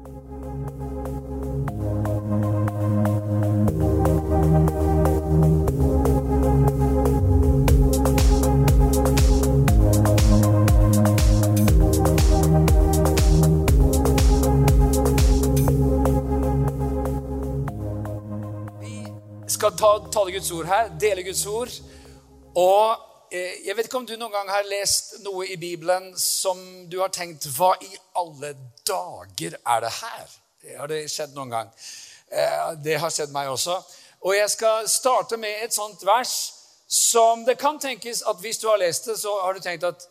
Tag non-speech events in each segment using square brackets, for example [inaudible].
Vi skal ta, tale Guds ord her, dele Guds ord. Og jeg vet ikke om du noen gang har lest noe i Bibelen som du har tenkt Hva i alle dager er det her? Det Har det skjedd noen gang? Eh, det har skjedd meg også. Og jeg skal starte med et sånt vers som det kan tenkes at hvis du har lest det, så har du tenkt at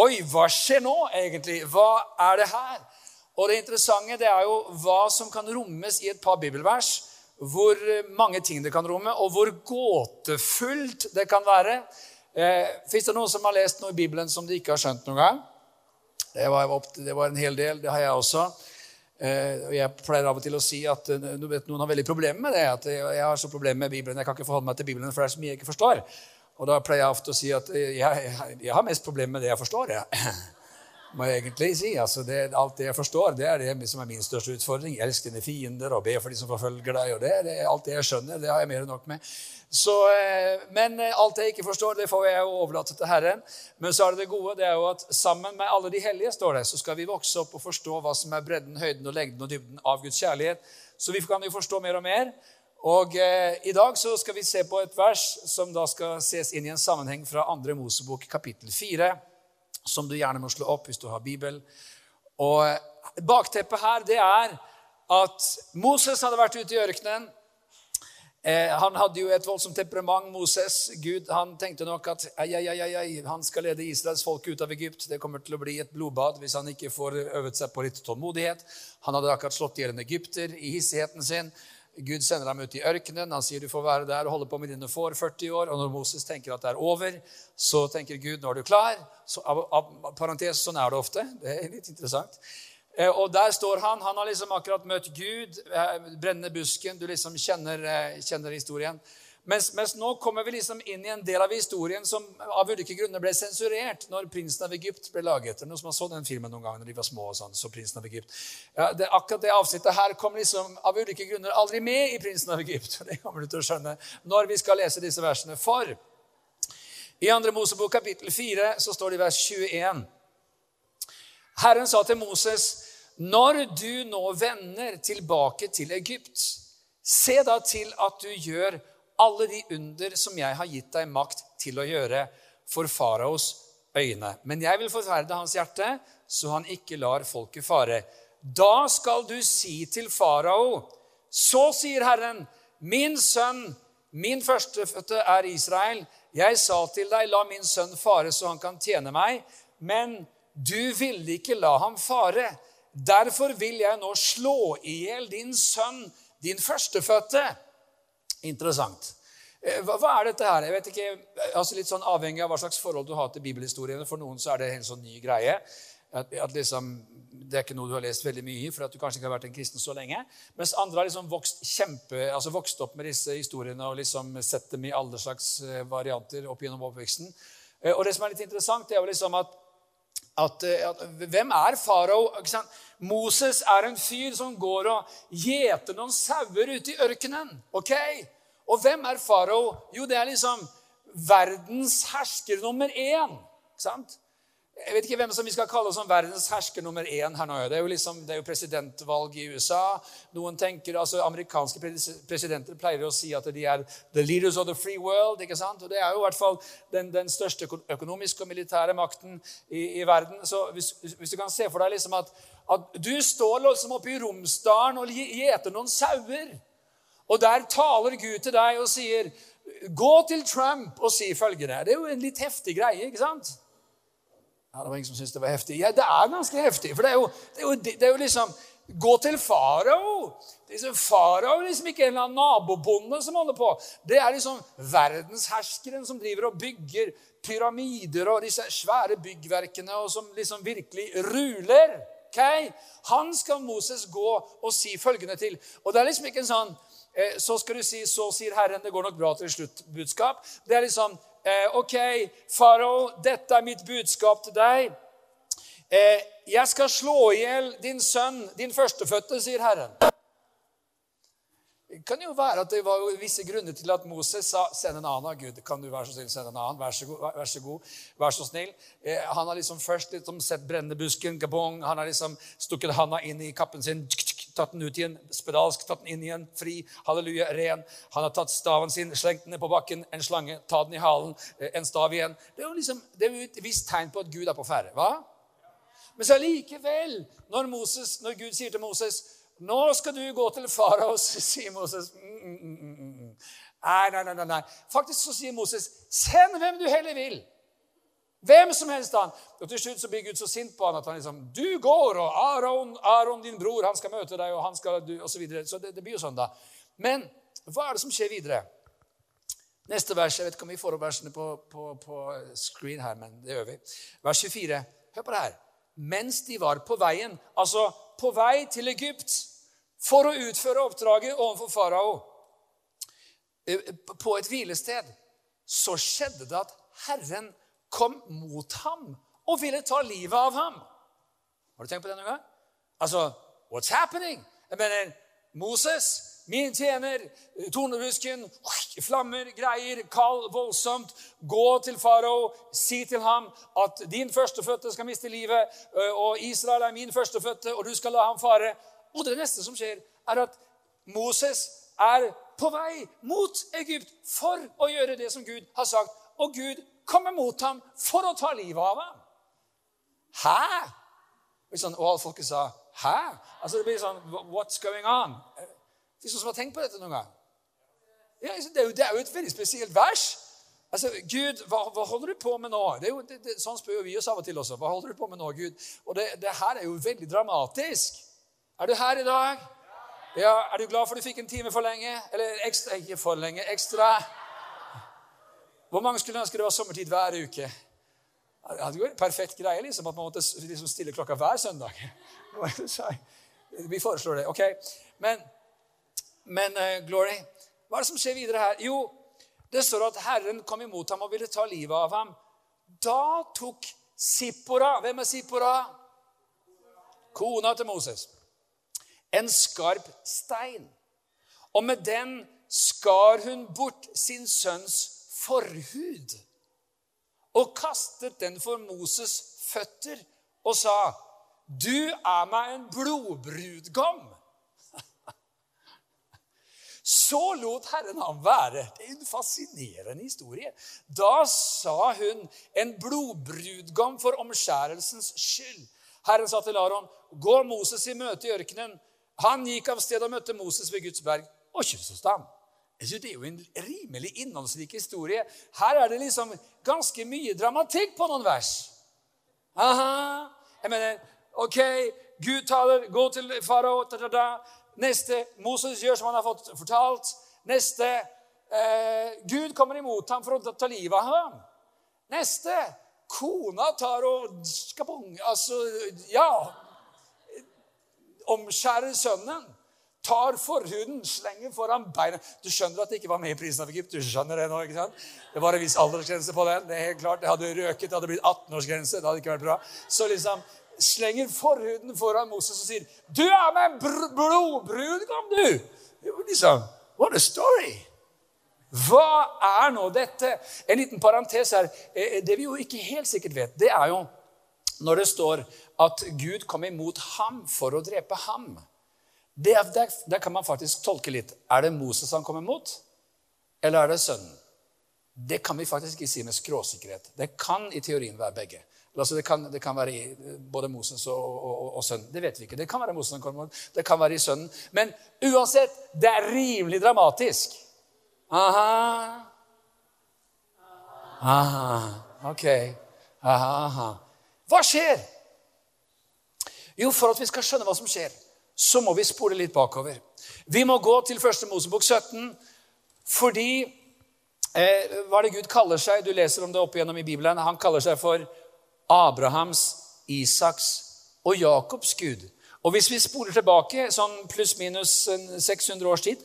Oi, hva skjer nå, egentlig? Hva er det her? Og det interessante det er jo hva som kan rommes i et par bibelvers. Hvor mange ting det kan romme, og hvor gåtefullt det kan være. Eh, Fins det noen som har lest noe i Bibelen som de ikke har skjønt noen gang? Det var, det var en hel del. Det har jeg også. Eh, og Jeg pleier av og til å si at vet, noen har veldig problemer med det. at jeg har så problemer med Bibelen, jeg kan ikke forholde meg til Bibelen, for det er så mye jeg ikke forstår. Og da pleier jeg ofte å si at eh, jeg, jeg, jeg har mest problemer med det jeg forstår. Jeg. Må jeg egentlig si. Altså det, alt det jeg forstår, det er det som er min største utfordring. Elsk dine fiender og be for de som forfølger deg. og det, det, Alt det jeg skjønner, det har jeg mer enn nok med. Så, eh, men eh, alt jeg ikke forstår, det får jeg jo overlate til Herren. Men så er det det gode, det er jo at sammen med alle de hellige står det, så skal vi vokse opp og forstå hva som er bredden, høyden og lengden og dybden av Guds kjærlighet. Så vi kan jo forstå mer og mer. Og eh, I dag så skal vi se på et vers som da skal ses inn i en sammenheng fra 2. Mosebok kapittel 4 som du gjerne må slå opp hvis du har Bibel. Og Bakteppet her det er at Moses hadde vært ute i ørkenen. Eh, han hadde jo et voldsomt temperament, Moses. Gud han tenkte nok at ei, ei, ei, han skal lede Israels folk ut av Egypt. Det kommer til å bli et blodbad hvis han ikke får øvet seg på litt tålmodighet. Han hadde akkurat slått i hjel en egypter i hissigheten sin. Gud sender ham ut i ørkenen. Han sier du får være der og holde på med dine får 40 år. Og når Moses tenker at det er over, så tenker Gud nå er du klar. Så, av, av, parentes, sånn er det ofte. Det er litt interessant. Eh, og der står han. Han har liksom akkurat møtt Gud. Eh, brennende busken. Du liksom kjenner, eh, kjenner historien. Mens, mens, nå kommer vi liksom inn i en del av historien som av ulike grunner ble sensurert når 'Prinsen av Egypt' ble laget. Noen som har så den filmen noen gang når de var små. og sånn, så prinsen av Egypt. Ja, det, akkurat det avsnittet her kom liksom av ulike grunner aldri med i 'Prinsen av Egypt'. [laughs] Det kommer du til å skjønne når vi skal lese disse versene. For i 2. Mosebok kapittel 4 så står det i vers 21 Herren sa til Moses, 'Når du nå vender tilbake til Egypt, se da til at du gjør alle de under som jeg har gitt deg makt til å gjøre for faraos øyne. Men jeg vil forferde hans hjerte, så han ikke lar folket fare. Da skal du si til farao, så sier Herren, min sønn, min førstefødte er Israel. Jeg sa til deg, la min sønn fare så han kan tjene meg. Men du ville ikke la ham fare. Derfor vil jeg nå slå i hjel din sønn, din førstefødte. Interessant. Hva, hva, er dette her? Jeg vet ikke, altså Litt sånn avhengig av hva slags forhold du har til bibelhistoriene. For noen så er det en sånn ny greie. At, at liksom, Det er ikke noe du har lest veldig mye i, for at du kanskje ikke har vært en kristen så lenge. Mens andre har liksom vokst, kjempe, altså vokst opp med disse historiene og liksom sett dem i alle slags eh, varianter opp gjennom oppveksten. Eh, og det som er litt interessant, det er jo liksom at, at, eh, at Hvem er farao? Moses er en fyr som går og gjeter noen sauer ute i ørkenen. ok? Og hvem er farao? Jo, det er liksom verdens hersker nummer én. sant? Jeg vet ikke hvem som vi skal kalle som verdens hersker nummer én her nå. Det er jo, liksom, det er jo presidentvalg i USA. Noen tenker, altså Amerikanske presidenter pleier å si at de er the leaders of the free world. ikke sant? Og Det er jo i hvert fall den, den største økonomiske og militære makten i, i verden. Så hvis, hvis, du kan se for deg liksom at, at du står liksom oppe i Romsdalen og gjeter noen sauer og der taler Gud til deg og sier, 'Gå til Trump og si følgende.' Det er jo en litt heftig greie, ikke sant? Ja, Det var ingen som syntes det var heftig. Ja, det er ganske heftig. For det er jo, det er jo, det er jo liksom Gå til farao. Liksom, farao er liksom ikke en eller annen nabobonde som holder på. Det er liksom verdensherskeren som driver og bygger pyramider og disse svære byggverkene, og som liksom virkelig ruler. Okay? Han skal Moses gå og si følgende til. Og det er liksom ikke en sånn Eh, så skal du si 'Så sier Herren'. Det går nok bra til sluttbudskap. Det er liksom eh, OK, farao, dette er mitt budskap til deg. Eh, 'Jeg skal slå i hjel din sønn, din førstefødte', sier Herren. Det kan jo være at det var visse grunner til at Moses sa 'send en annen'. av Gud, kan du være så snill sende en annen? Vær så god, vær så, god, vær så snill. Eh, han har liksom først liksom sett brennebusken, gabong. Han har liksom stukket handa inn i kappen sin, tatt den ut igjen, spedalsk, tatt den inn igjen, fri, halleluja, ren. Han har tatt staven sin, slengt den ned på bakken, en slange, ta den i halen, eh, en stav igjen. Det er jo liksom, det er jo et visst tegn på at Gud er på ferde. hva? Men så likevel, når, når Gud sier til Moses nå skal du gå til farao, sier Moses. Mm, mm, mm, mm, mm. Nei, nei, nei, nei. Faktisk så sier Moses, send hvem du heller vil. Hvem som helst han. Og Til slutt så blir Gud så sint på han at han liksom Du går, og Aron, Aron din bror, han skal møte deg, og han skal du, og Så, videre. så det, det blir jo sånn, da. Men hva er det som skjer videre? Neste vers. Jeg vet ikke om vi får opp versene på, på, på screen her, men det gjør vi. Vers 24. Hør på det her. Mens de var på veien, altså på vei til Egypt for å utføre oppdraget overfor farao eh, på et hvilested, så skjedde det at Herren kom mot ham og ville ta livet av ham. Har du tenkt på det noen gang? Altså, what's happening? Jeg mener, Moses, min tjener, tornebusken, flammer, greier, kald, voldsomt. Gå til farao, si til ham at din førstefødte skal miste livet, og Israel er min førstefødte, og du skal la ham fare. Og det neste som skjer, er at Moses er på vei mot Egypt for å gjøre det som Gud har sagt. Og Gud kommer mot ham for å ta livet av ham. Hæ? Sånn, og alle folket sa 'hæ?' Altså Det blir sånn 'What's going on?' Det er noen som har tenkt på dette noen gang? Ja, det, er jo, det, er jo, et veldig spesielt vers. Altså, Gud, hva, hva holder du på med nå? Det er jo, det, sånn spør jo vi oss av og til også. Hva holder du på med nå, Gud? Og det, her er jo veldig dramatisk. Er du her i dag? Ja, Er du glad for du fikk en time for lenge? Eller ekstra Ikke for lenge, ekstra. Hvor mange skulle ønske det var sommertid hver uke? Det hadde jo en perfekt greie liksom, at man måtte liksom stille klokka hver søndag. [laughs] Vi foreslår det. ok? Men, men uh, Glory, hva er det som skjer videre her? Jo, det står at Herren kom imot ham og ville ta livet av ham. Da tok Sippora Hvem er Sippora? Kona til Moses en skarp stein. Og med den skar hun bort sin sønns forhud og kastet den for Moses' føtter og sa, 'Du er meg en blodbrudgom.' [laughs] Så lot Herren ham være. Det er en fascinerende historie. Da sa hun, 'En blodbrudgom for omskjærelsens skyld.' Herren sa til Aron, 'Gå Moses i møte i ørkenen.' Han gikk av sted og møtte Moses ved Guds berg og kysset hos synes Det er jo en rimelig innholdsrik historie. Her er det liksom ganske mye dramatikk på noen vers. Aha. Jeg mener, OK, Gud taler, gå til farao. Neste Moses gjør som han har fått fortalt. Neste eh, Gud kommer imot ham for å ta livet av ham. Neste kona tar og skabong, Altså, ja omskjærer sønnen, tar forhuden, slenger foran beina Du skjønner at det ikke var med i Prisen av Egypt? du skjønner Det nå, ikke sant? Det var en viss aldersgrense på den. Det er helt klart. Det hadde røket, det hadde blitt 18-årsgrense. Det hadde ikke vært bra. Så liksom slenger forhuden foran Moses og sier 'Du er med en blodbrudgom, du!' Liksom, What a story! Hva er nå dette? En liten parentes her. Eh, det vi jo ikke helt sikkert vet, det er jo når det står at Gud kom imot ham for å drepe ham. Det, der, det kan man faktisk tolke litt. Er det Moses han kommer mot, eller er det sønnen? Det kan vi faktisk ikke si med skråsikkerhet. Det kan i teorien være begge. Altså det, kan, det, kan, være både Moses og, og, og, og, sønnen. Det vet vi ikke. Det kan være Moses som kommer mot. Det kan være i sønnen. Men uansett, det er rimelig dramatisk. Aha. Aha. Ok. Aha, aha. Hva skjer? Jo, for at vi skal skjønne hva som skjer, så må vi spole litt bakover. Vi må gå til 1. Mosebok 17, fordi eh, Hva er det Gud kaller seg? Du leser om det opp igjennom i Bibelen. Han kaller seg for Abrahams, Isaks og Jakobs Gud. Og hvis vi spoler tilbake sånn pluss-minus 600 års tid,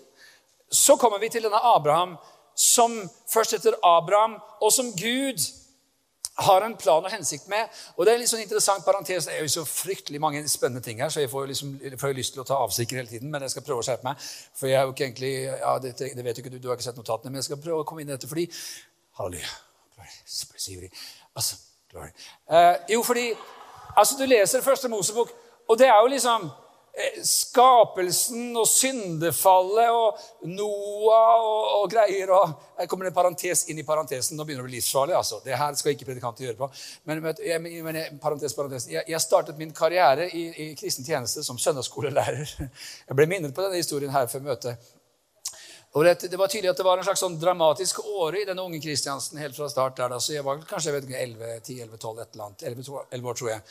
så kommer vi til denne Abraham som først heter Abraham, og som Gud har en plan og hensikt med. Og det er en litt sånn interessant parentes. Det er jo så fryktelig mange spennende ting her, så jeg får, liksom, får lyst til å ta avsikker hele tiden. Men jeg skal prøve å skjerpe meg. For jeg er jo ikke egentlig, ja, det, det vet jo ikke du, du har ikke sett notatene, men jeg skal prøve å komme inn i dette fordi Halleluja. Altså, glory. Eh, jo, fordi altså, du leser første Mosebok, og det er jo liksom skapelsen og syndefallet og Noah og, og, greier. og Jeg kommer en parentes inn i parentesen. Nå begynner det å bli livsfarlig. altså. Det her skal ikke predikanter gjøre på. Men, men, men parentes, parentes. Jeg, jeg, startet min karriere i, i kristen tjeneste som søndagsskolelærer. [laughs] Jeg ble minnet på denne historien her før møtet. Og det, det, var tydelig at det var en slags sånn dramatisk åre i denne unge Kristiansen helt fra start. der. Da. Så jeg var kanskje jeg vet ikke, 11, 10, 11, 12, et eller annet, 11, 11 år, tror jeg.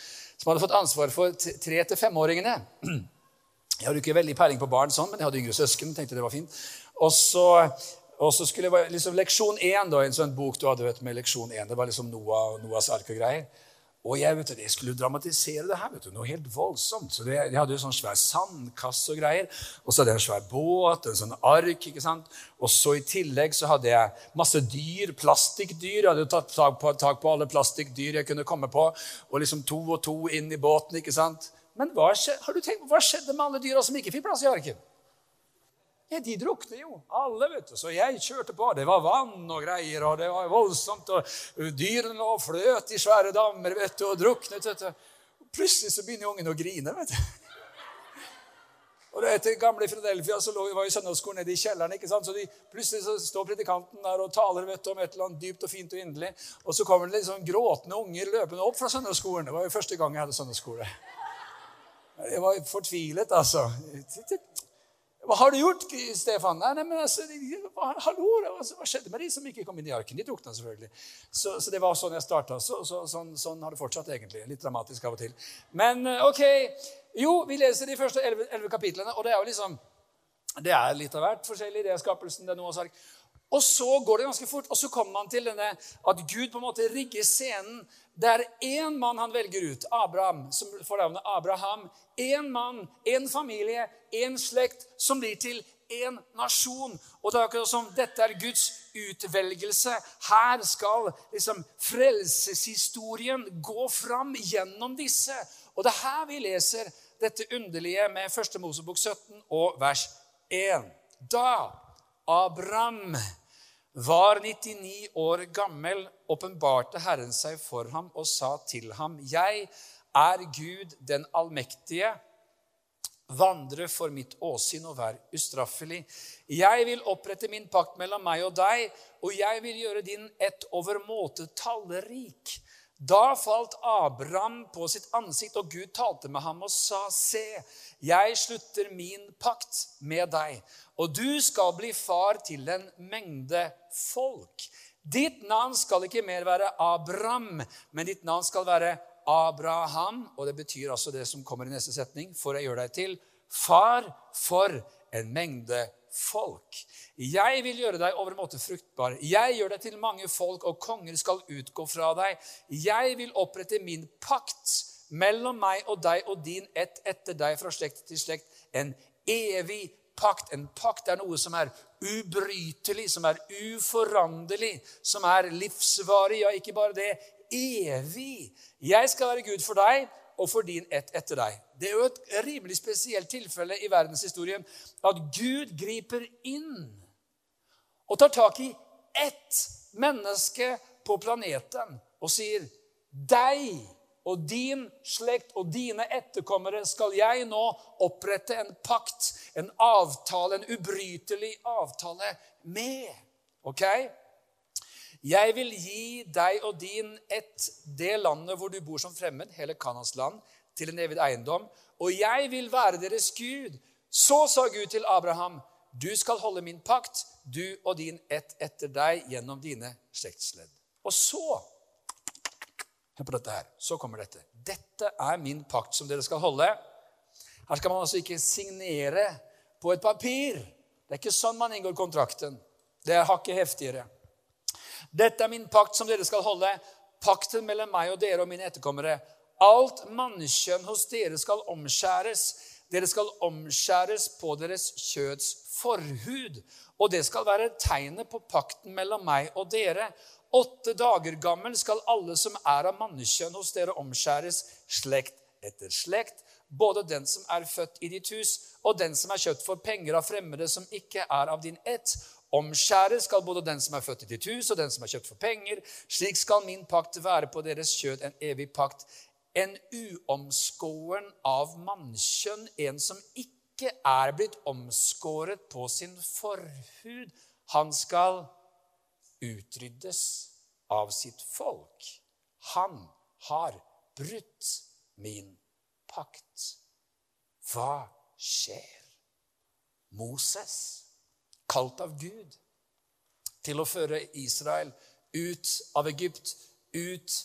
Som hadde fått ansvar for tre- til femåringene. [clears throat] Jeg hadde ikke veldig peiling på barn, sånn, men jeg hadde yngre søsken. tenkte det var fint. Og så, og så skulle jeg, liksom, Leksjon 1, da, en sånn bok du hadde vet, med leksjon 1, det var liksom Noah, Noahs ark og greier. Og jeg, vet du, jeg skulle dramatisere det her. vet du, Noe helt voldsomt. Så det, Jeg hadde jo sånn svær sandkasse og greier. Og så hadde jeg en svær båt, en sånn ark. ikke sant? Og så i tillegg så hadde jeg masse dyr, plastikkdyr. Jeg hadde jo tatt tak på, tak på alle plastikkdyr jeg kunne komme på. Og liksom to og to inn i båten. ikke sant? Men hva, har du tenkt, hva skjedde med alle dyra som ikke fikk plass i arken? Ja, De drukner jo, alle. vet du. Så jeg kjørte på. Det var vann og greier, og det var voldsomt. og Dyrene og fløt i svære dammer vet du, og druknet. vet du. Plutselig så begynner ungen å grine. vet du. Og Etter gamle Philadelphia så lå, var jo søndagsskolen nede i kjelleren. ikke sant? Så de, Plutselig så står predikanten der og taler vet du, om et eller annet dypt og fint og inderlig. Og så kommer det litt sånn gråtende unger løpende opp fra søndagsskolen. Det var jo første gang jeg hadde søndagsskole. Jeg var fortvilet, altså. Hva har du gjort, Stefan? Nei, nei men altså, Hallo, hva skjedde med de som ikke kom inn i arken? De drukna selvfølgelig. Så, så, det var sånn jeg starta. Så, så, sånn, sånn, har det fortsatt, egentlig. Litt dramatisk av og til. Men eh, ok. Jo, vi leser de første elleve kapitlene, og det er jo liksom Det er litt av hvert forskjellig. Det er skapelsen, det er Noahs ark. Og så går det ganske fort, og så kommer man til denne at Gud på en måte rigger scenen det er én mann han velger ut, Abraham, som får navnet Abraham. Én mann, én familie, én slekt, som blir til én nasjon. Og det er akkurat som dette er Guds utvelgelse. Her skal liksom frelseshistorien gå fram gjennom disse. Og det er her vi leser dette underlige med 1. Mosebok 17 og vers 1. Da Abraham var 99 år gammel, åpenbarte Herren seg for ham og sa til ham, 'Jeg er Gud den allmektige. Vandre for mitt åsyn og vær ustraffelig.' 'Jeg vil opprette min pakt mellom meg og deg, og jeg vil gjøre din ett overmåte tallrik.' Da falt Abraham på sitt ansikt, og Gud talte med ham og sa, 'Se, jeg slutter min pakt med deg.' og du skal bli far til en mengde folk. Ditt navn skal ikke mer være Abraham, men ditt navn skal være Abraham. Og det betyr altså det som kommer i neste setning, for jeg gjør deg til far for en mengde folk. Jeg vil gjøre deg overmåte fruktbar. Jeg gjør deg til mange folk, og konger skal utgå fra deg. Jeg vil opprette min pakt mellom meg og deg og din ett etter deg fra slekt til slekt. En evig pakt. En pakt er noe som er ubrytelig, som er uforanderlig, som er livsvarig. Ja, ikke bare det evig. Jeg skal være Gud for deg og for din ett etter deg. Det er jo et rimelig spesielt tilfelle i verdenshistorien at Gud griper inn og tar tak i ett menneske på planeten og sier deg og din slekt og dine etterkommere skal jeg nå opprette en pakt, en avtale, en ubrytelig avtale med. Ok? Jeg vil gi deg og din ett det landet hvor du bor som fremmed, hele Kanas land, til en evig eiendom. Og jeg vil være deres Gud. Så sa Gud til Abraham, du skal holde min pakt, du og din ett etter deg, gjennom dine slektsledd. Og så Hør på dette her. Så kommer dette. Dette er min pakt som dere skal holde. Her skal man altså ikke signere på et papir. Det er ikke sånn man inngår kontrakten. Det er hakket heftigere. Dette er min pakt som dere skal holde. Pakten mellom meg og dere og mine etterkommere. Alt mannkjønn hos dere skal omskjæres. Dere skal omskjæres på deres kjøds forhud. Og det skal være tegnet på pakten mellom meg og dere. Åtte dager gammel skal alle som er av mannekjønn hos dere, omskjæres slekt etter slekt. Både den som er født i ditt hus, og den som er kjøpt for penger av fremmede som ikke er av din ett. Omskjæres skal både den som er født i ditt hus, og den som er kjøpt for penger. Slik skal min pakt være på deres kjød, en evig pakt. En uomskåren av mannkjønn, en som ikke er blitt omskåret på sin forhud, han skal utryddes av sitt folk. Han har brutt min pakt. Hva skjer? Moses, kalt av Gud til å føre Israel ut av Egypt, ut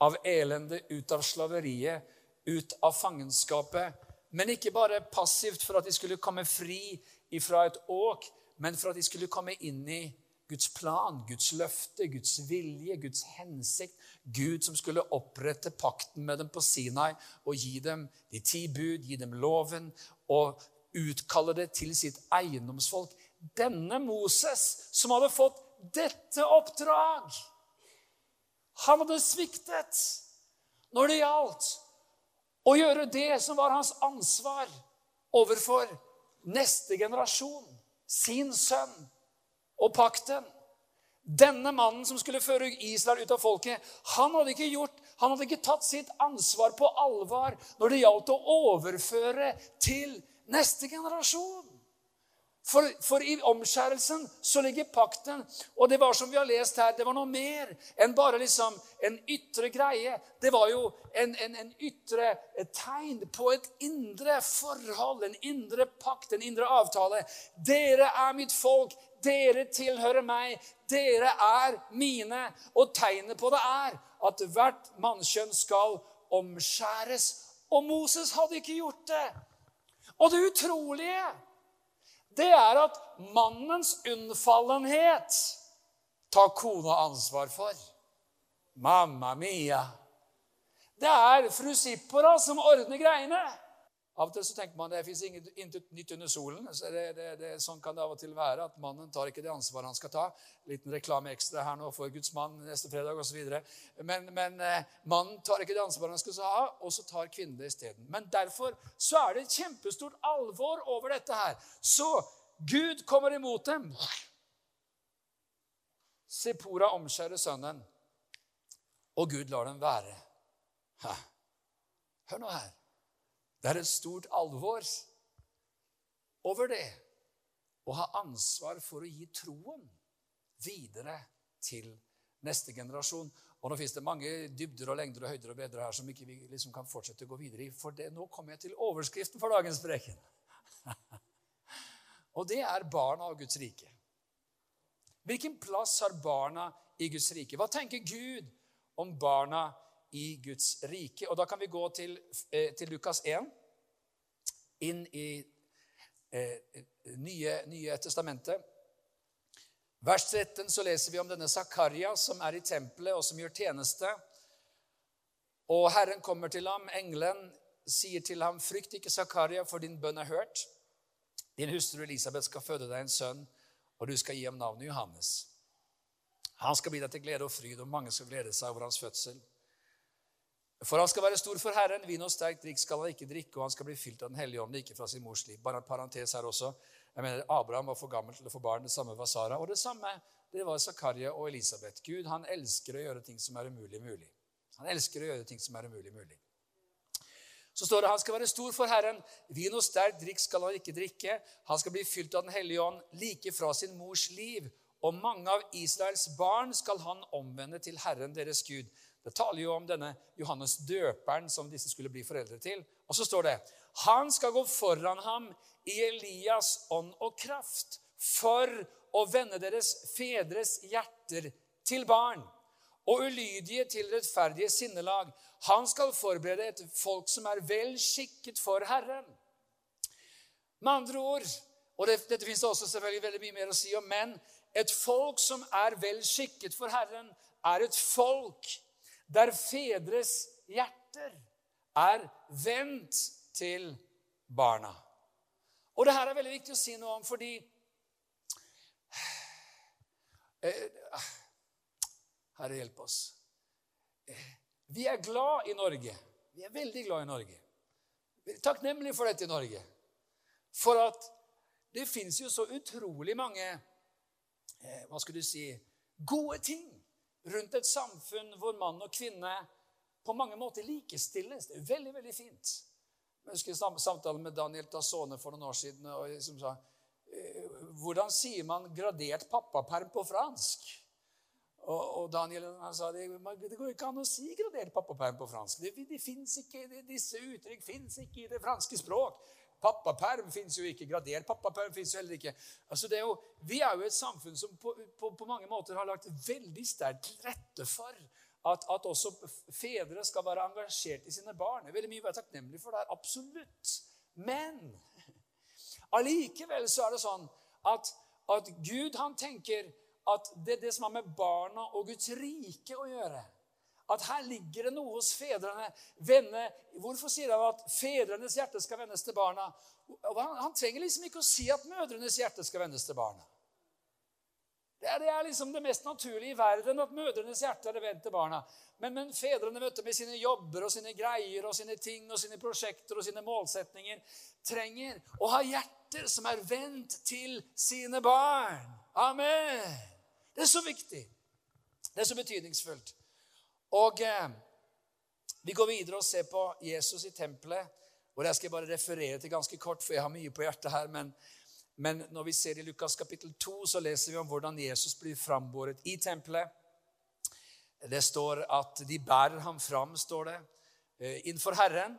av elende, ut av slaveriet, ut av fangenskapet. Men ikke bare passivt for at de skulle komme fri ifra et åk, men for at de skulle komme inn i Guds plan, Guds løfte, Guds vilje, Guds hensikt. Gud som skulle opprette pakten med dem på Sinai og gi dem de ti bud, gi dem loven og utkalle det til sitt eiendomsfolk. Denne Moses, som hadde fått dette oppdrag Han hadde sviktet når det gjaldt å gjøre det som var hans ansvar overfor neste generasjon, sin sønn og pakten. Denne mannen som skulle føre Israel ut av folket, han hadde ikke gjort, han hadde ikke tatt sitt ansvar på alvor når det gjaldt å overføre til neste generasjon. For, for, i omskjærelsen så ligger pakten. Og det var som vi har lest her, det var noe mer enn bare liksom en ytre greie. Det var jo en, en, en ytre tegn på et indre forhold, en indre pakt, en indre avtale. Dere er mitt folk, dere tilhører meg, dere er mine. Og tegnet på det er at hvert mannskjønn skal omskjæres. Og Moses hadde ikke gjort det. Og det utrolige, det er at mannens unnfallenhet tar kona ansvar for. Mamma mia. Det er fru Sippora som ordner greiene. Av og til så tenker man det fins intet nytt under solen. så det, det, det, Sånn kan det av og til være. At mannen tar ikke det ansvaret han skal ta. Liten reklame ekstra her nå for Guds mann neste fredag osv. Men, men eh, mannen tar ikke det ansvaret han skal ha, og så tar kvinnen det isteden. Men derfor så er det et kjempestort alvor over dette her. Så Gud kommer imot dem. Sipora omskjærer sønnen, og Gud lar dem være. Hør nå her. Det er et stort alvor over det å ha ansvar for å gi troen videre til neste generasjon. Og Nå fins det mange dybder og lengder og høyder og bedre her som ikke vi liksom kan fortsette å gå videre i. For det, nå kommer jeg til overskriften for dagens preken. [laughs] og det er barna av Guds rike. Hvilken plass har barna i Guds rike? Hva tenker Gud om barna i Guds rike. Og Da kan vi gå til, eh, til Lukas 1, inn i eh, nye, nye, testamentet. Vers 13 så leser vi om denne Zakaria som er i tempelet, og som gjør tjeneste. Og Herren kommer til ham. Engelen sier til ham, 'Frykt ikke, Zakaria, for din bønn er hørt.' 'Din hustru Elisabeth skal føde deg en sønn, og du skal gi ham navnet Johannes.' 'Han skal bli deg til glede og fryd, og mange skal glede seg over hans fødsel.' For han skal være stor for Herren. Vin og sterkt drikk skal han ikke drikke, og han skal bli fylt av Den hellige ånd, ikke fra sin mors liv. Bare en parentes her også. Jeg mener, Abraham var for gammel til å få barn. Det samme var Sara. Og det samme det var Zakaria og Elisabeth. Gud han elsker å gjøre ting som er umulig mulig. Han elsker å gjøre ting som er umulig mulig. Så står det han skal være stor for Herren. Vin og sterk drikk skal han ikke drikke. Han skal bli fylt av Den hellige ånd like fra sin mors liv. Og mange av Israels barn skal han omvende til Herren deres Gud. Det taler jo om denne Johannes døperen som disse skulle bli foreldre til. Og så står det han skal gå foran ham i Elias ånd og kraft for å vende deres fedres hjerter til barn og ulydige til rettferdige sinnelag. Han skal forberede et folk som er vel skikket for Herren. Med andre ord, og det, dette fins det også selvfølgelig veldig mye mer å si om, men et folk som er vel skikket for Herren, er et folk der fedres hjerter er vendt til barna. Og det her er veldig viktig å si noe om, fordi eh, Herre, hjelp oss. Vi er glad i Norge. Vi er veldig glad i Norge. Takknemlige for dette i Norge. For at det fins jo så utrolig mange eh, hva skal du si, gode ting rundt et samfunn hvor mann og kvinne på mange måter likestilles. Det er veldig, veldig fint. Jeg husker samtalen med Daniel Tassone for noen år siden. og som sa, eh, Hvordan sier man gradert pappaperm på fransk? Og, og Daniel han sa det, det går ikke an å si gradert pappaperm på fransk. Det, det ikke, det, disse uttrykk fins ikke i det franske språk. Pappaperm fins jo ikke. Gradert pappaperm fins jo heller ikke. Altså er jo, vi er jo et samfunn som på, på, på mange måter har lagt veldig sterkt til rette for at, at, også fedre skal være engasjert i sine barn. Det er veldig mye å være takknemlig for det. Absolutt. Men allikevel så er det sånn at, at Gud han tenker at det er det som har med barna og Guds rike å gjøre. At her ligger det noe hos fedrene. Venne, hvorfor sier han at fedrenes hjerte skal vendes til barna? Han, han, trenger liksom ikke å si at mødrenes hjerte skal vendes til barna. Det er, det er liksom det mest naturlige i verden at mødrenes hjerte er vendt til barna. Men, men fedrene du, med sine jobber og sine greier og sine ting og sine prosjekter og sine målsetninger trenger å ha hjerter som er vendt til sine barn. Amen. Det er så viktig. Det er så betydningsfullt. Og eh, Vi går videre og ser på Jesus i tempelet. og Det skal jeg bare referere til ganske kort, for jeg har mye på hjertet her. Men, men når vi ser i Lukas kapittel 2, så leser vi om hvordan Jesus blir frambåret i tempelet. Det står at de bærer ham fram, står det, eh, innenfor Herren.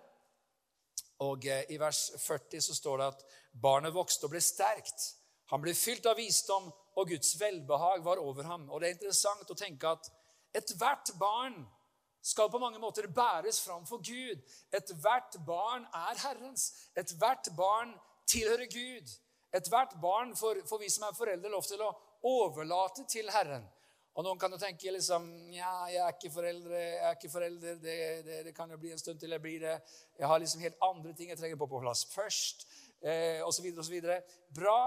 Og eh, i vers 40 så står det at barnet vokste og ble sterkt. Han ble fylt av visdom, og Guds velbehag var over ham. Og det er interessant å tenke at ethvert barn skal på mange måter bæres fram for Gud. Ethvert barn er Herrens. Ethvert barn tilhører Gud. Ethvert barn får, får vi som er foreldre, lov til å overlate til Herren. Og Noen kan jo tenke liksom ja, jeg er ikke foreldre, jeg er ikke forelder, det, det, det, kan jo bli en stund til jeg blir det. Jeg har liksom helt andre ting jeg trenger på på plass først eh, osv. osv. Bra,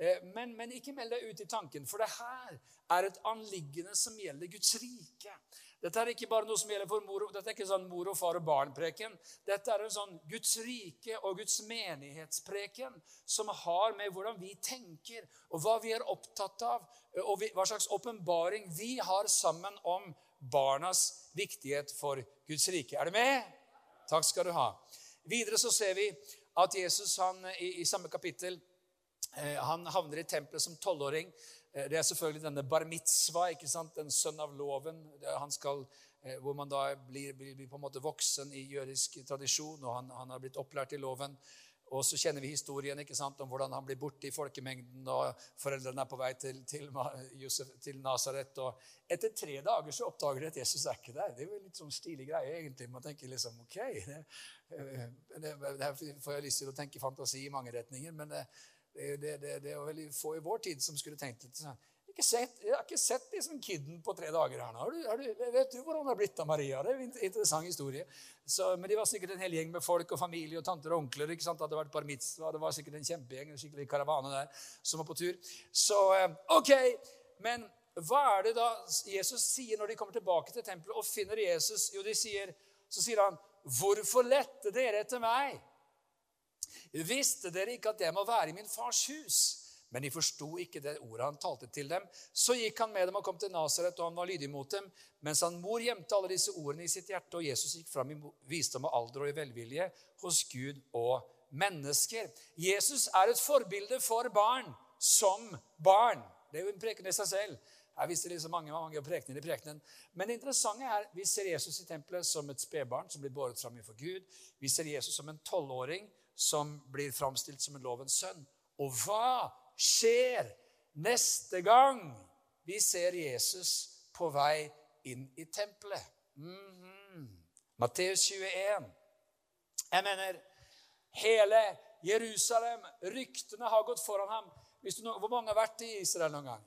eh, men, men, ikke meld deg ut i tanken, for det her er et anliggende som gjelder Guds rike. Dette er ikke bare noe som gjelder for mor, dette er ikke sånn mor og far og barn-preken. Dette er en sånn Guds rike og Guds menighetspreken som har med hvordan vi tenker, og hva vi er opptatt av, og hva slags åpenbaring vi har sammen om barnas viktighet for Guds rike. Er du med? Takk skal du ha. Videre så ser vi at Jesus han, i, i samme kapittel eh, han havner i tempelet som tolvåring. Eh, det er selvfølgelig denne bar mitzvah, ikke sant? den sønn av loven. Han skal, eh, hvor man da blir, blir, på en måte voksen i jødisk tradisjon, og han, han har blitt opplært i loven. Og så kjenner vi historien ikke sant, om hvordan han blir borte i folkemengden, og foreldrene er på vei til, til, til Nasaret. Og etter tre dager så oppdager de at Jesus er ikke der. Det er jo litt sånn stilig greie, egentlig. Man tenker liksom ok, det, det, det får jeg lyst til å tenke fantasi i mange retninger, men det, det, det, det er veldig få i vår tid som skulle tenkt det sånn ikke sett, jeg har ikke sett liksom kidden på tre dager her nå. Har du, har du, vet du hvordan det har blitt av Maria? Det er en interessant historie. Så, men de var sikkert en hel gjeng med folk og familie og tanter og onkler. ikke sant? Det hadde vært bar mitzvah, det var sikkert en kjempegjeng en skikkelig karavane der som var på tur. Så eh, ok, men hva er det da Jesus sier når de kommer tilbake til tempelet og finner Jesus? Jo, de sier, så sier han, 'Hvorfor lette dere etter meg?' Visste dere ikke at jeg må være i min fars hus? Men de forsto ikke det ordet han talte til dem. Så gikk han med dem og kom til Nasaret, og han var lydig mot dem. Mens han mor gjemte alle disse ordene i sitt hjerte, og Jesus gikk fram i visdom og alder og i velvilje hos Gud og mennesker. Jesus er et forbilde for barn som barn. Det er jo en preken i seg selv. Jeg visste liksom mange, mange prekener i prekenen. Men det interessante er vi ser Jesus i tempelet som et spedbarn som blir båret fram for Gud. Vi ser Jesus som en tolvåring som blir framstilt som en lovens sønn. Og hva skjer neste gang vi ser Jesus på vei inn i tempelet. Mm -hmm. Matteus 21. Jeg mener, hele Jerusalem, ryktene har gått foran ham. Du, hvor mange har vært i Israel noen gang?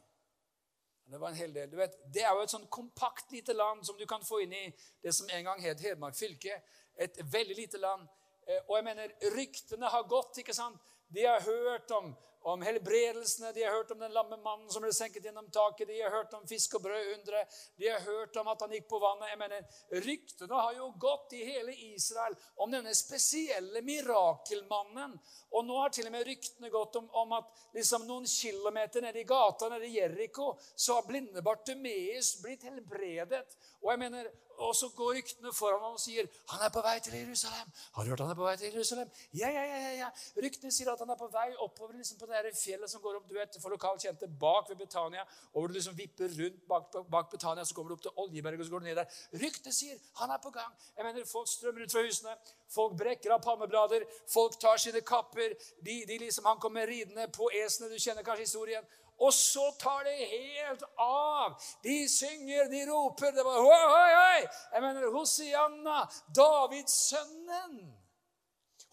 Det var en hel del. Vet, det er jo et sånn kompakt lite land som du kan få inn i det som en gang het Hedmark fylke. Et veldig lite land. Eh, og jeg mener, ryktene har gått. ikke sant? De har hørt om, om helbredelsene, de har hørt om den lamme mannen som ble senket gjennom taket, de har hørt om fisk og brød undre, de har hørt om at han gikk på vannet. Jeg mener, Ryktene har jo gått i hele Israel om denne spesielle mirakelmannen. Og nå har til og med ryktene gått om, om at liksom noen kilometer nede i gata nede i Jeriko så har blinde Bartumeus blitt helbredet. Og jeg mener, og så går ryktene foran ham og sier han er på vei til Jerusalem. Har du hørt han er på vei til Jerusalem? Ja, ja, ja, ja. Ryktene sier at han er på vei oppover liksom på det fjellet som går opp du vet, for lokalt kjente, bak ved Betania. Og hvor du liksom vipper rundt bak, bak Betania, så kommer du opp til Oljeberget, og så går du ned der. Ryktene sier han er på gang. Jeg mener, Folk strømmer ut fra husene. Folk brekker av palmeblader. Folk tar sine kapper. De, de liksom, Han kommer ridende på eselet. Du kjenner kanskje historien. Og så tar det helt av. De synger, de roper. Det var hoi, hoi, hoi. Jeg mener Hosianna, Davids sønnen.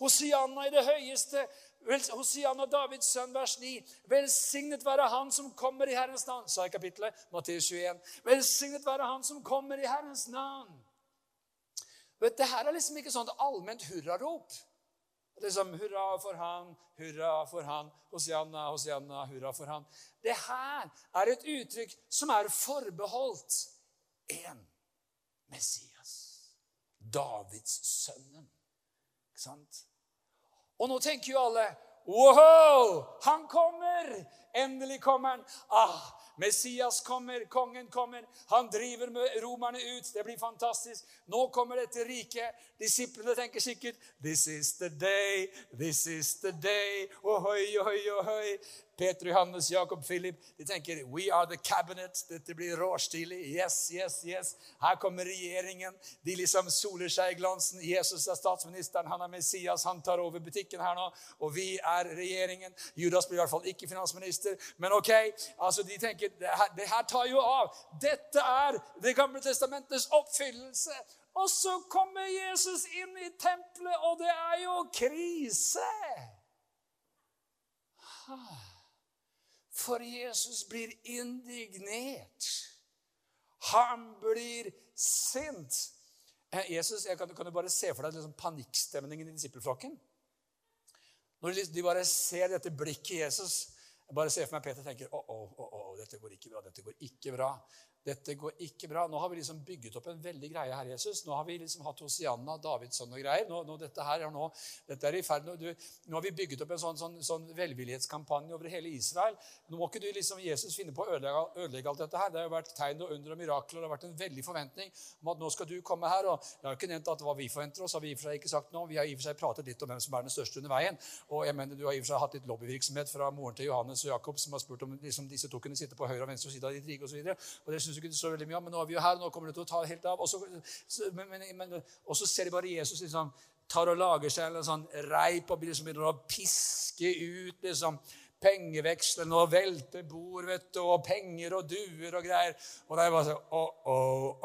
Hosianna i det høyeste. Hosianna, Davids sønn, vers 9. Velsignet være Han som kommer i Herrens navn, sa i kapittelet. Matteus 21. Velsignet være Han som kommer i Herrens navn. Vet, det her er liksom ikke sånn allment hurrarop. Liksom, hurra for han, hurra for han, Hosianna, Hosianna, hurra for han. Det her er et uttrykk som er forbeholdt én Messias. Davids sønnen. Ikke sant? Og nå tenker jo alle Wow! Han kommer! Endelig kommer han. Ah, Messias kommer, kongen kommer. Han driver med romerne ut. Det blir fantastisk. Nå kommer dette riket. Disiplene tenker sikkert This is the day, this is the day. Ohoi, ohoi, ohoi. Peter, Johannes, Jakob, Philip de tenker We are the cabinet. Dette blir råstilig. Yes, yes, yes. Her kommer regjeringen. De liksom soler seg i glansen. Jesus er statsministeren, han er Messias, han tar over butikken her nå. Og vi er regjeringen. Judas blir i hvert fall ikke finansminister. Men ok, altså de tenker det her, det her tar jo av. Dette er Det gamle testamentets oppfyllelse. Og så kommer Jesus inn i tempelet, og det er jo krise. For Jesus blir indignert. Han blir sint. Eh, Jesus, jeg kan, kan du bare se for deg liksom panikkstemningen i disippelflokken? Når de bare ser dette blikket Jesus Jeg bare ser for meg Peter tenker å, å, å, oh, dette går ikke bra. dette går ikke bra. Dette går ikke bra. Nå har vi liksom bygget opp en veldig greie her, Jesus. Nå har vi liksom hatt Hosianna, Davidsson og greier. Nå, nå, dette her er nå, dette er i ferd med, du, nå har vi bygget opp en sånn, sånn, sånn, velvillighetskampanje over hele Israel. Nå må ikke du liksom, Jesus finne på å ødelegge, ødelegge, alt dette her. Det har jo vært tegn og under og mirakler. Det har vært en veldig forventning om at nå skal du komme her. og Jeg har jo ikke nevnt at hva vi forventer oss, har vi i og for seg ikke sagt nå. Vi har i og for seg pratet litt om hvem som er den største under veien. Og jeg mener, Du har i og for seg hatt litt lobbyvirksomhet fra moren til Johannes og Jakob, som har spurt om liksom, disse to kunne sitte på høyre og venstre side av ditt rike osv. Du ikke det veldig mye om men nå er vi jo her, nå kommer det til å ta helt av. Og så, men, men, og så ser de bare Jesus liksom tar og lager seg en sånn reip og liksom begynner å piske ut liksom pengevekslene og velte bord vet du, og penger og duer og greier. Og er bare sånn Å, å,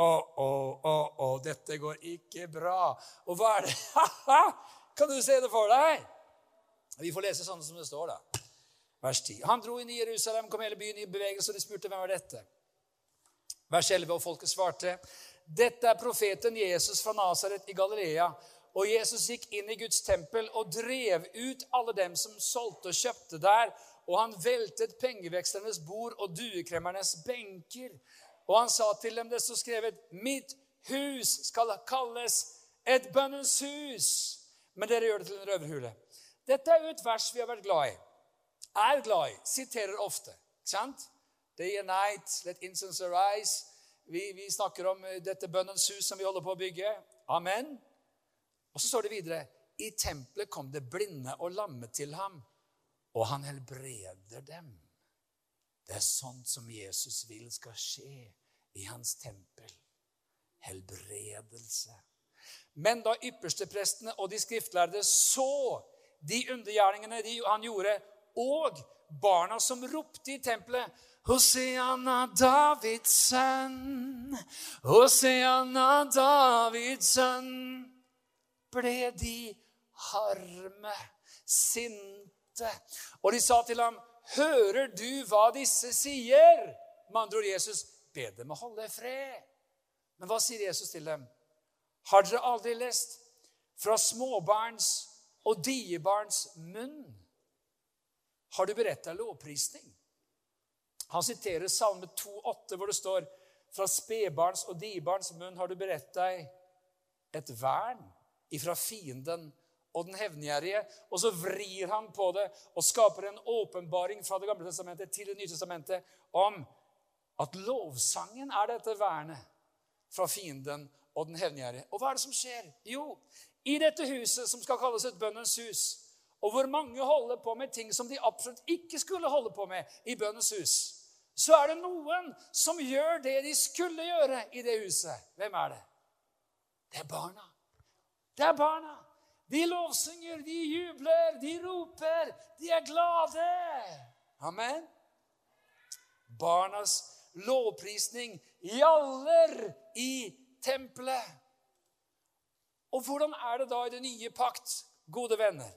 å, å, å, dette går ikke bra. Og hva er det? [laughs] kan du se det for deg? Vi får lese sånn som det står, da. Vers 10. Han dro inn i Jerusalem, kom hele byen i bevegelse, og de spurte hvem var dette. Vers 11, og folket svarte, dette er profeten Jesus fra Nasaret i Galilea. Og Jesus gikk inn i Guds tempel og drev ut alle dem som solgte og kjøpte der. Og han veltet pengevekslernes bord og duekremmernes benker. Og han sa til dem det som skrevet, mitt hus skal kalles et bønnens hus. Men dere gjør det til en røverhule. Dette er jo et vers vi har vært glad i. Er glad i. Siterer ofte. Ikke sant? Day and night, let incense arise. Vi, vi snakker om eh, dette bønnens hus som vi holder på å bygge. Amen. Og så står det videre i tempelet kom det blinde og lamme til ham, og han helbreder dem. Det er sånt som Jesus vil skal skje i hans tempel. Helbredelse. Men da yppersteprestene og de skriftlærde så de undergjerningene han gjorde, og barna som ropte i tempelet Hosianna, Davids sønn, Hosianna, Davids sønn, ble de harme, sinte. Og de sa til ham, 'Hører du hva disse sier?' Med andre ord, Jesus, be dem å holde fred. Men hva sier Jesus til dem? Har dere aldri lest fra småbarns og diebarns munn? har du beredt deg lovprisning. Han siterer Salme 2,8, hvor det står fra spedbarns og dibarns munn har du beredt deg et vern ifra fienden og den hevngjerrige. Og så vrir han på det og skaper en åpenbaring fra Det gamle testamentet til Det nye testamentet om at lovsangen er dette vernet fra fienden og den hevngjerrige. Og hva er det som skjer? Jo, i dette huset som skal kalles et bønnens hus, og hvor mange holder på med ting som de absolutt ikke skulle holde på med i bønnens hus, så er det noen som gjør det de skulle gjøre i det huset. Hvem er det? Det er barna. Det er barna. De lovsynger, de jubler, de roper, de er glade. Amen. Barnas lovprisning gjaller i tempelet. Og hvordan er det da i det nye pakt, gode venner?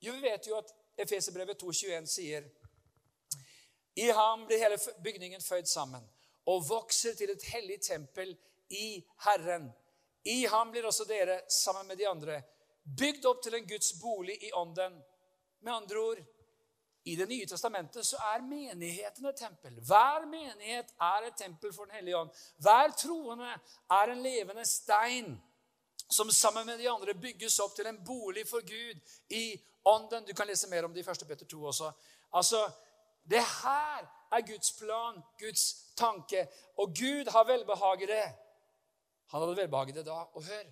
Jo, vi vet jo at Efeserbrevet 2,21 sier I ham blir hele bygningen føyd sammen og vokser til et hellig tempel i Herren. I ham blir også dere, sammen med de andre, bygd opp til en Guds bolig i ånden. Med andre ord i Det nye testamentet så er menigheten et tempel. Hver menighet er et tempel for Den hellige ånd. Hver troende er en levende stein som sammen med de andre bygges opp til en bolig for Gud i ånden. Du kan lese mer om det i 1. Peter 2 også. Altså, Det her er Guds plan, Guds tanke. Og Gud har velbehag i det. Han hadde velbehag i det da. Og hør,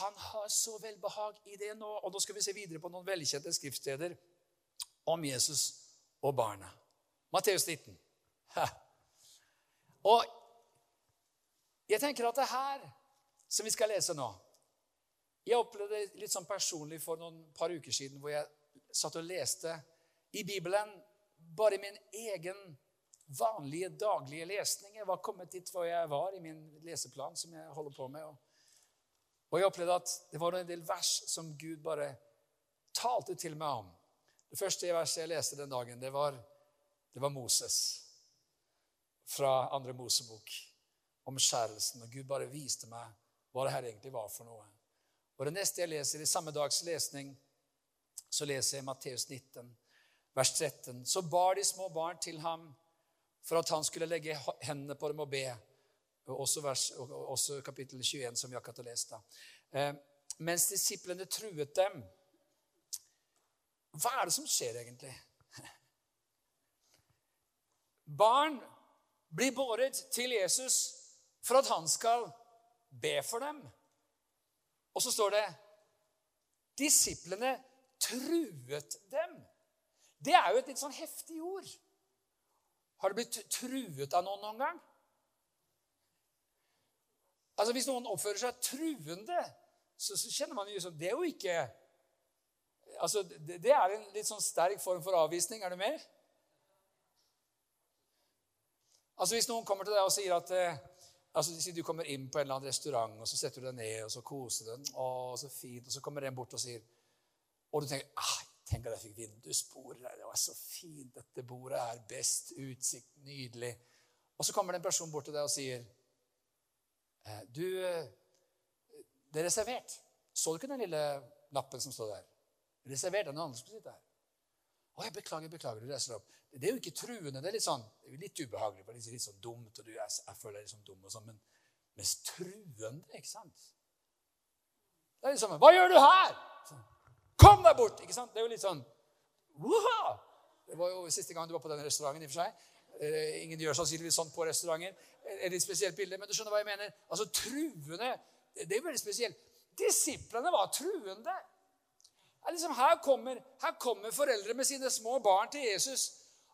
han har så velbehag i det nå. Og nå skal vi se videre på noen velkjente skriftsteder om Jesus og barna. Matteus 19. Ha. Og jeg tenker at det her som vi skal lese nå Jeg opplevde det litt sånn personlig for noen par uker siden hvor jeg satt og leste i Bibelen bare min egen vanlige, daglige lesning. Jeg var kommet dit hvor jeg var i min leseplan som jeg holder på med. Og jeg opplevde at det var en del vers som Gud bare talte til meg om. Det første verset jeg leste den dagen, det var, det var Moses fra andre Mosebok. om skjærelsen. Og Gud bare viste meg hva det her egentlig var for noe. Og Det neste jeg leser, i samme dags lesning, så leser jeg Matteus 19, vers 13. Så bar de små barn til ham for at han skulle legge hendene på dem og be. Også, vers, også kapittel 21, som vi akkurat har lest. Eh, mens disiplene truet dem hva er det som skjer egentlig? [laughs] Barn blir båret til Jesus for at han skal be for dem. Og så står det Disiplene truet dem. Det er jo et litt sånn heftig ord. Har du blitt truet av noen noen gang? Altså Hvis noen oppfører seg truende, så, så kjenner man jo sånn Det er jo ikke altså, det, det, er en litt sånn sterk form for avvisning. Er du med? Altså Hvis noen kommer til deg og sier at eh, altså du kommer inn på en eller annen restaurant, og så setter du deg ned og så koser deg. Å, så fint. Og så kommer en bort og sier Og du tenker ah, Tenk at jeg fikk vindusbord Det var så fint. Dette bordet er best. Utsikt. Nydelig. Og så kommer det en person bort til deg og sier eh, Du, eh, det er reservert. Så du ikke den lille lappen som står der? reservert. Det er noen andre skulle sitte her. Å, jeg beklager, beklager. Du reiser opp. Det er jo ikke truende. Det er litt sånn, litt ubehagelig, det er litt sånn dumt, og du, jeg, jeg føler deg sånn dum og sånn, men mens truende, ikke sant? Det er litt sånn Hva gjør du her? Sånn, Kom deg bort! Ikke sant? Det er jo litt sånn Wow! Det var jo siste gang du var på den restauranten. i og for seg. Eh, ingen gjør sannsynligvis sånn på restauranter. Et litt spesielt bilde, men du skjønner hva jeg mener. Altså, Truende Det er veldig spesielt. Disiplene var truende. Liksom, her, kommer, her, kommer, foreldre med sine små barn til Jesus.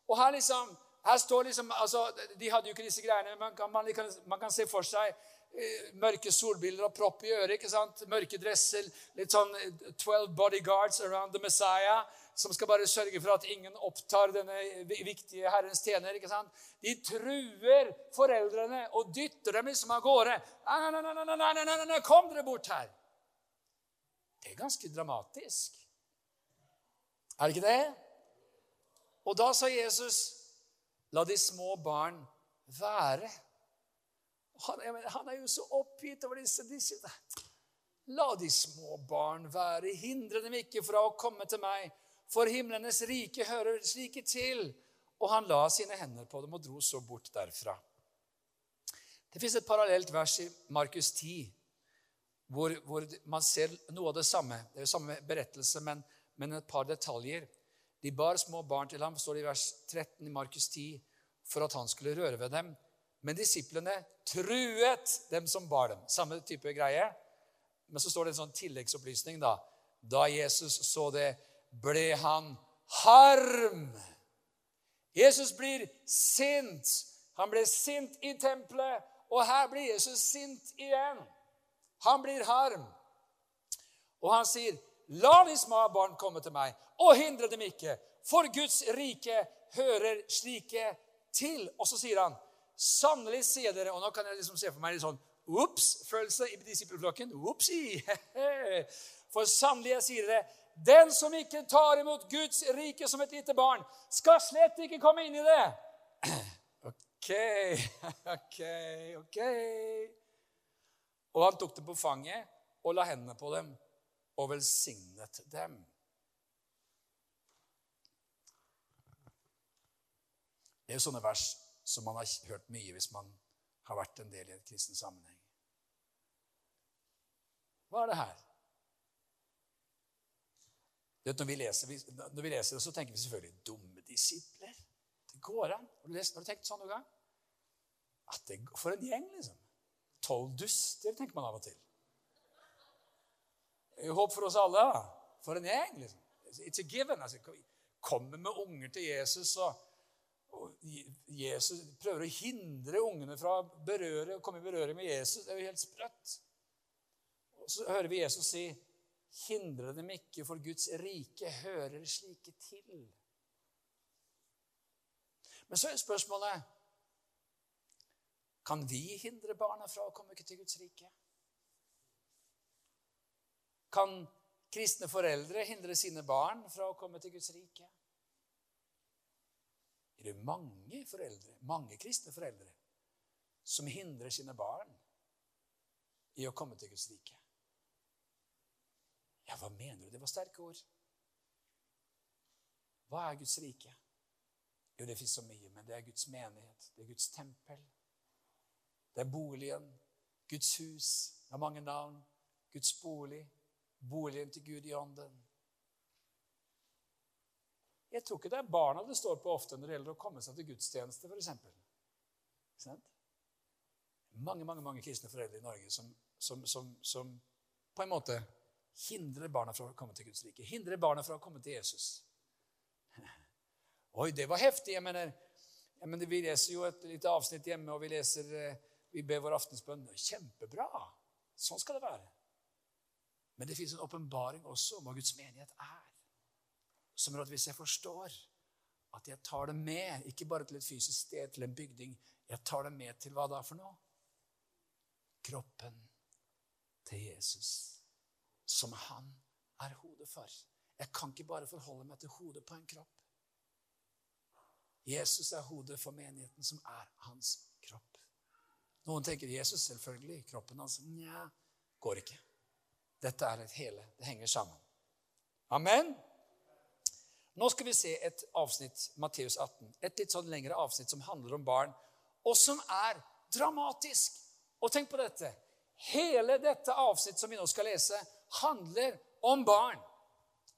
Og her liksom, her står liksom, altså, De hadde jo ikke disse greiene. Man man kan, man kan se for seg eh, mørke solbriller og propp i øret. ikke sant? Mørke dresser. Litt sånn 12 eh, bodyguards around the Messiah. Som skal bare sørge for at ingen opptar denne viktige Herrens tjener. ikke sant? De truer foreldrene og dytter dem liksom av gårde. Nei, nei, nei, nei, nei, nei, nei, Kom dere bort her! Det er ganske dramatisk. Er det ikke det? Og da sa Jesus, 'La de små barn være'. Han, han er jo så oppgitt over disse, disse La de små barn være. Hindre dem ikke fra å komme til meg, for himlenes rike hører slike til. Og han la sine hender på dem og dro så bort derfra. Det fins et parallelt vers i Markus 10 hvor, hvor, man ser noe av det samme. Det er jo samme berettelse, men, men et par detaljer. De bar små barn til ham, står det i vers 13 i Markus 10, for at han skulle røre ved dem. Men disiplene truet dem som bar dem. Samme type greie. Men så står det en sånn tilleggsopplysning. Da Da Jesus så det, ble han harm. Jesus blir sint. Han ble sint i tempelet, og her blir Jesus sint igjen. Han blir harm. Og han sier, 'La de små barn komme til meg, og hindre dem ikke.' For Guds rike hører slike til. Og så sier han, 'Sannelig sier dere' Og nå kan jeg liksom se for meg litt sånn ops-følelse i disippelflokken. Opsi! [laughs] For sannelig, jeg sier dere, den som ikke tar imot Guds rike som et lite barn, skal slett ikke komme inn i det. [clears throat] Ok, [laughs] ok, ok. Og han tok dem på fanget og la hendene på dem og velsignet dem. Det er jo sånne vers som man har hørt mye hvis man har vært en del i en kristen sammenheng. Hva er det her? Når vi, leser, når vi leser det, så tenker vi selvfølgelig 'dumme disipler'. Det går an. Har du tenkt sånn noen gang? At det, for en gjeng, liksom. Tolv duster, tenker man av og til. Håp for oss alle. For en gjeng, liksom. It's a given. Altså, kommer med unger til Jesus, og, og, Jesus prøver å hindre ungene fra å berøre, komme i berøring med Jesus. Det er jo helt sprøtt. Og så hører vi Jesus si Hindre dem ikke, for Guds rike hører slike til. Men så er spørsmålet Kan vi hindre barna fra å komme til Guds rike? Kan kristne foreldre hindre sine barn fra å komme til Guds rike? Er det mange foreldre, mange kristne foreldre som hindrer sine barn i å komme til Guds rike? Ja, hva mener du? Det var sterke ord. Hva er Guds rike? Jo, det fins så mye, men det er Guds menighet. Det er Guds tempel. Det er boligen. Guds hus. Det har mange navn. Guds bolig. Boligen til Gud i ånden. Jeg tror ikke det er barna det står på ofte når det gjelder å komme seg til gudstjeneste, f.eks. Mange mange, mange kristne foreldre i Norge som, som, som, som på en måte hindrer barna fra å komme til Guds rike. Hindrer barna fra å komme til Jesus. [laughs] Oi, det var heftig. Jeg mener, jeg mener, Vi leser jo et lite avsnitt hjemme, og vi leser, eh, vi ber vår aftensbønn. Kjempebra! Sånn skal det være. Men det fins en åpenbaring også om hva Guds menighet er. Som gjør at hvis jeg forstår at jeg tar det med, ikke bare til et fysisk sted, til en bygning, jeg tar det med til hva da for noe? Kroppen til Jesus som han er hodet for. Jeg kan ikke bare forholde meg til hodet på en kropp. Jesus er hodet for menigheten, som er hans kropp. Noen tenker Jesus, selvfølgelig. Kroppen hans. Nja, går ikke. Dette er et hele. Det henger sammen. Amen. Nå skal vi se et avsnitt, Matteus 18, et litt sånn lengre avsnitt som handler om barn, og som er dramatisk. Og tenk på dette. Hele dette avsnittet som vi nå skal lese, handler om barn.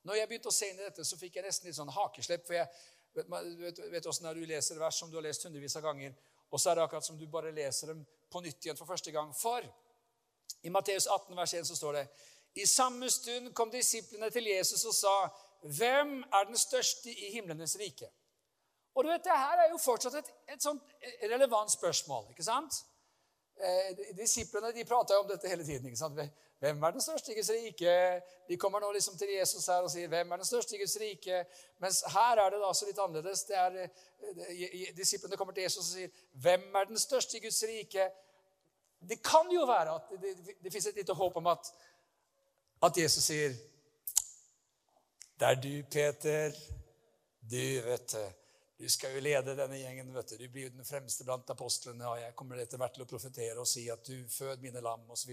Når jeg begynte å se inn i dette, så fikk jeg nesten litt sånn hakeslepp. for jeg vet, vet, du leser vers som du har lest hundrevis av ganger, og så er det akkurat som du bare leser dem på nytt igjen for første gang. For i Matteus 18, vers 1 så står det I samme stund kom disiplene til Jesus og sa, 'Hvem er den største i himlenes rike?' Og du vet, det her er jo fortsatt et, et sånt relevant spørsmål. ikke sant? Eh, disiplene de prata om dette hele tiden. ikke sant? Hvem er den største i Guds rike? De kommer nå liksom til Jesus her og sier, 'Hvem er den største i Guds rike?' Mens her er det da så litt annerledes. Er, eh, Disiplene kommer til Jesus og sier, 'Hvem er den største i Guds rike?' Det kan jo være at det, det, det fins et lite håp om at, at Jesus sier, 'Det er du, Peter. Du, vet du.' Du skal jo lede denne gjengen. vet Du Du blir jo den fremste blant apostlene. og Jeg kommer etter hvert til å profetere og si at du fød mine lam, osv.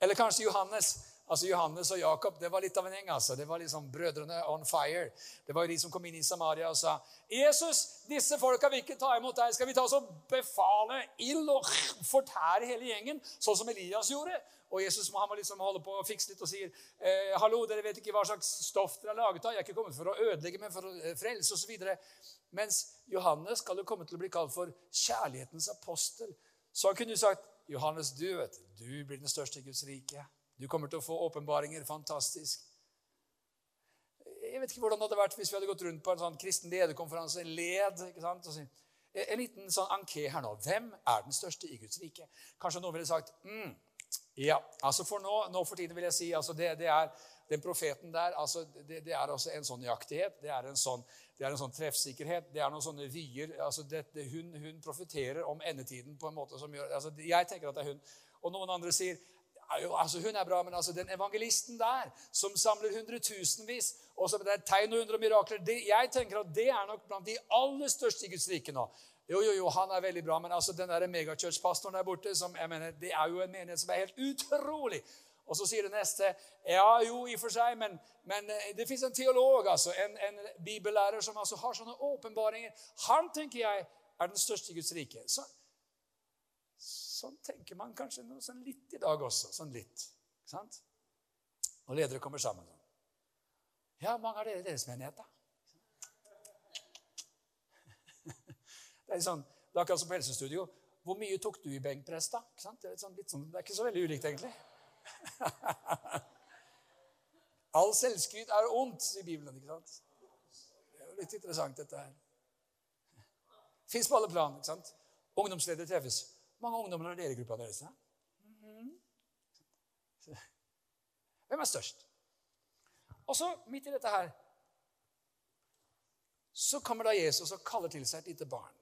Eller kanskje Johannes. Altså Johannes og Jakob det var litt av en gjeng. altså. Det var liksom brødrene on fire. Det var de som kom inn i Samaria og sa Jesus, disse folka vil ikke ta imot deg. Skal vi ta oss og befale ild og fortære hele gjengen, sånn som Elias gjorde? Og Jesus han må liksom holde på og fikse litt og sier eh, hallo, dere vet ikke hva slags stoff dere er laget av. Jeg er ikke kommet for å ødelegge, men for å eh, frelse osv. Mens Johannes skal jo komme til å bli kalt for kjærlighetens apostel. Så han kunne jo sagt Johannes, du vet, du blir den største i Guds rike. Du kommer til å få åpenbaringer. Fantastisk. Jeg vet ikke hvordan det hadde vært hvis vi hadde gått rundt på en sånn kristen lederkonferanse. Led, ikke sant? En liten sånn anké her nå. Hvem er den største i Guds rike? Kanskje noen ville sagt mm, Ja, altså for nå, nå, for tiden vil jeg si altså det, det er den profeten der altså det, det, er også en sånn nøyaktighet, det er en sånn, det er en sånn treffsikkerhet, det er noen sånne vyer altså hun, hun profeterer om endetiden på en måte som gjør altså Jeg tenker at det er hun. Og noen andre sier jo, altså Hun er bra, men altså den evangelisten der, som samler hundretusenvis, og som det er tegn og under og mirakler det, Jeg tenker at det er nok blant de aller største i Guds rike nå. Jo, jo, jo, han er veldig bra, men altså den megachurch-pastoren der borte som, jeg mener, Det er jo en menighet som er helt utrolig. Og så sier det neste Ja, jo, i og for seg, men, men eh, det fins en teolog, altså, en, en, bibellærer, som altså har sånne åpenbaringer. Han, tenker jeg, er den største i Guds rike. Så Sånn tenker man kanskje noe sånn litt i dag også. Sånn litt. Ikke sant? Og ledere kommer sammen sånn. Ja, mange av dere i deres menighet, da? [laughs] Det er, sånn, akkurat som på helsestudio. Hvor mye tok du i benkpress, da? Ikke sant? Det, er sånn, sånn, det er ikke så veldig ulikt, egentlig. [laughs] All selvskryt er ondt, sier Bibelen. ikke sant? Det er jo litt interessant, dette her. Fins på alle plan. ikke sant? Ungdomsledere treffes mange ungdommer har dere i gruppa deres? Mm -hmm. Hvem er størst? Og så, midt i dette her, så kommer da Jesus og kaller til seg et lite barn.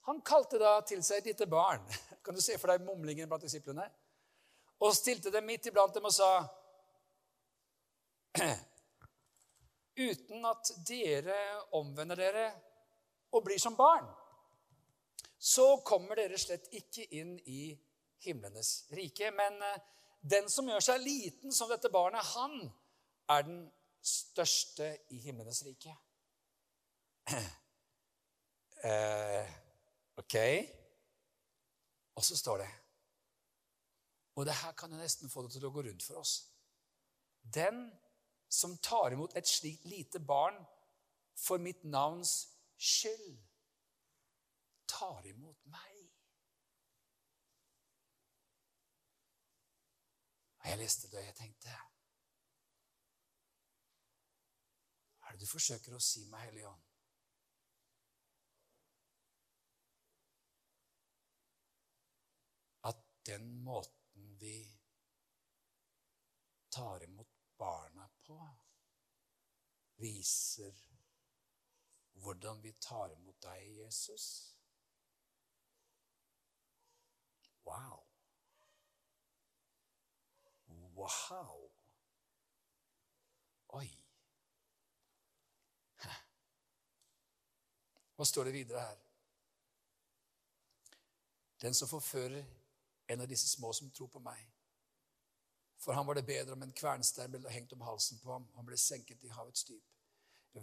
Han kalte da til seg et lite barn. [laughs] Kan du se for deg mumlingen blant disiplene? Og stilte dem midt iblant dem og sa [clears throat] Uten at dere omvender dere og blir som barn så kommer dere slett ikke inn i himlenes rike. Men eh, den som gjør seg liten som dette barnet, han er den største i himlenes rike. [clears throat] Eh, ok. Og så står det Og det her kan jo nesten få det til å gå rundt for oss. Den som tar imot et slikt lite barn for mitt navns skyld tar imot meg. Og jeg leste det, og jeg tenkte Hva er det du forsøker å si meg, Hellige Ånd? At den måten vi tar imot barna på, viser hvordan vi tar imot deg, Jesus? Wow. Wow. Oi. Hva står det videre her? Den som forfører en av disse små som tror på meg. For han var det bedre om en kvernstein ble hengt om halsen på ham. Han ble senket i havets dyp.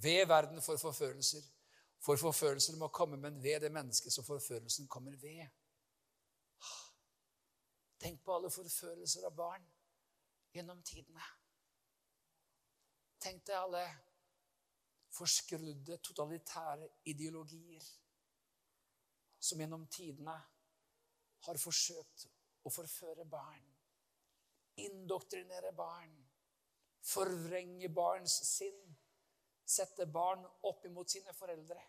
Ved verden for forførelser. For forførelser må komme, men ved det mennesket som forførelsen kommer ved. Tenk på alle forførelser av barn gjennom tidene. Tenk deg alle forskrudde, totalitære ideologier som gjennom tidene har forsøkt å forføre barn. Indoktrinere barn. Forvrenge barns sinn. Sette barn opp imot sine foreldre.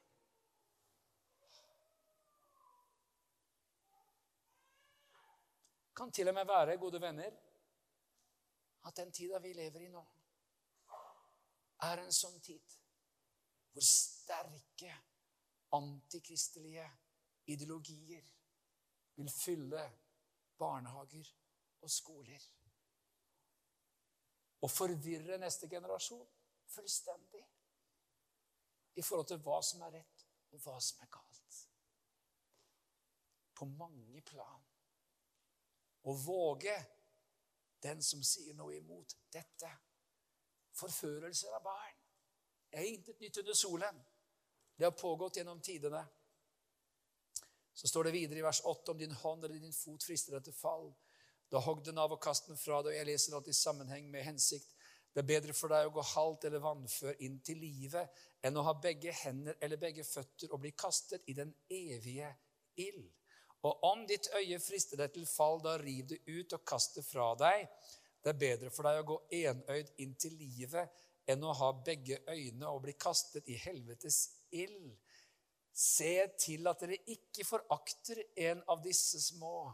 Kan til og med være, gode venner, at den tida vi lever i nå, er en sånn tid hvor sterke antikristelige ideologier vil fylle barnehager og skoler. Og forvirre neste generasjon fullstendig i forhold til hva som er rett, og hva som er galt. På mange plan. Å våge den som sier noe imot dette. Forførelser av barn er intet nytt under solen. Det har pågått gjennom tidene. Så står det videre i vers 8 om din hånd eller din fot frister til fall. Da hogg den av og kast den fra deg. Og jeg leser alt i sammenheng med hensikt. Det er bedre for deg å gå halvt eller vannfør inn til livet enn å ha begge hender eller begge føtter og bli kastet i den evige ild. Og om ditt øye frister deg til fall, da riv det ut og kast det fra deg. Det er bedre for deg å gå enøyd inn til livet enn å ha begge øyne og bli kastet i helvetes ild. Se til at dere ikke forakter en av disse små.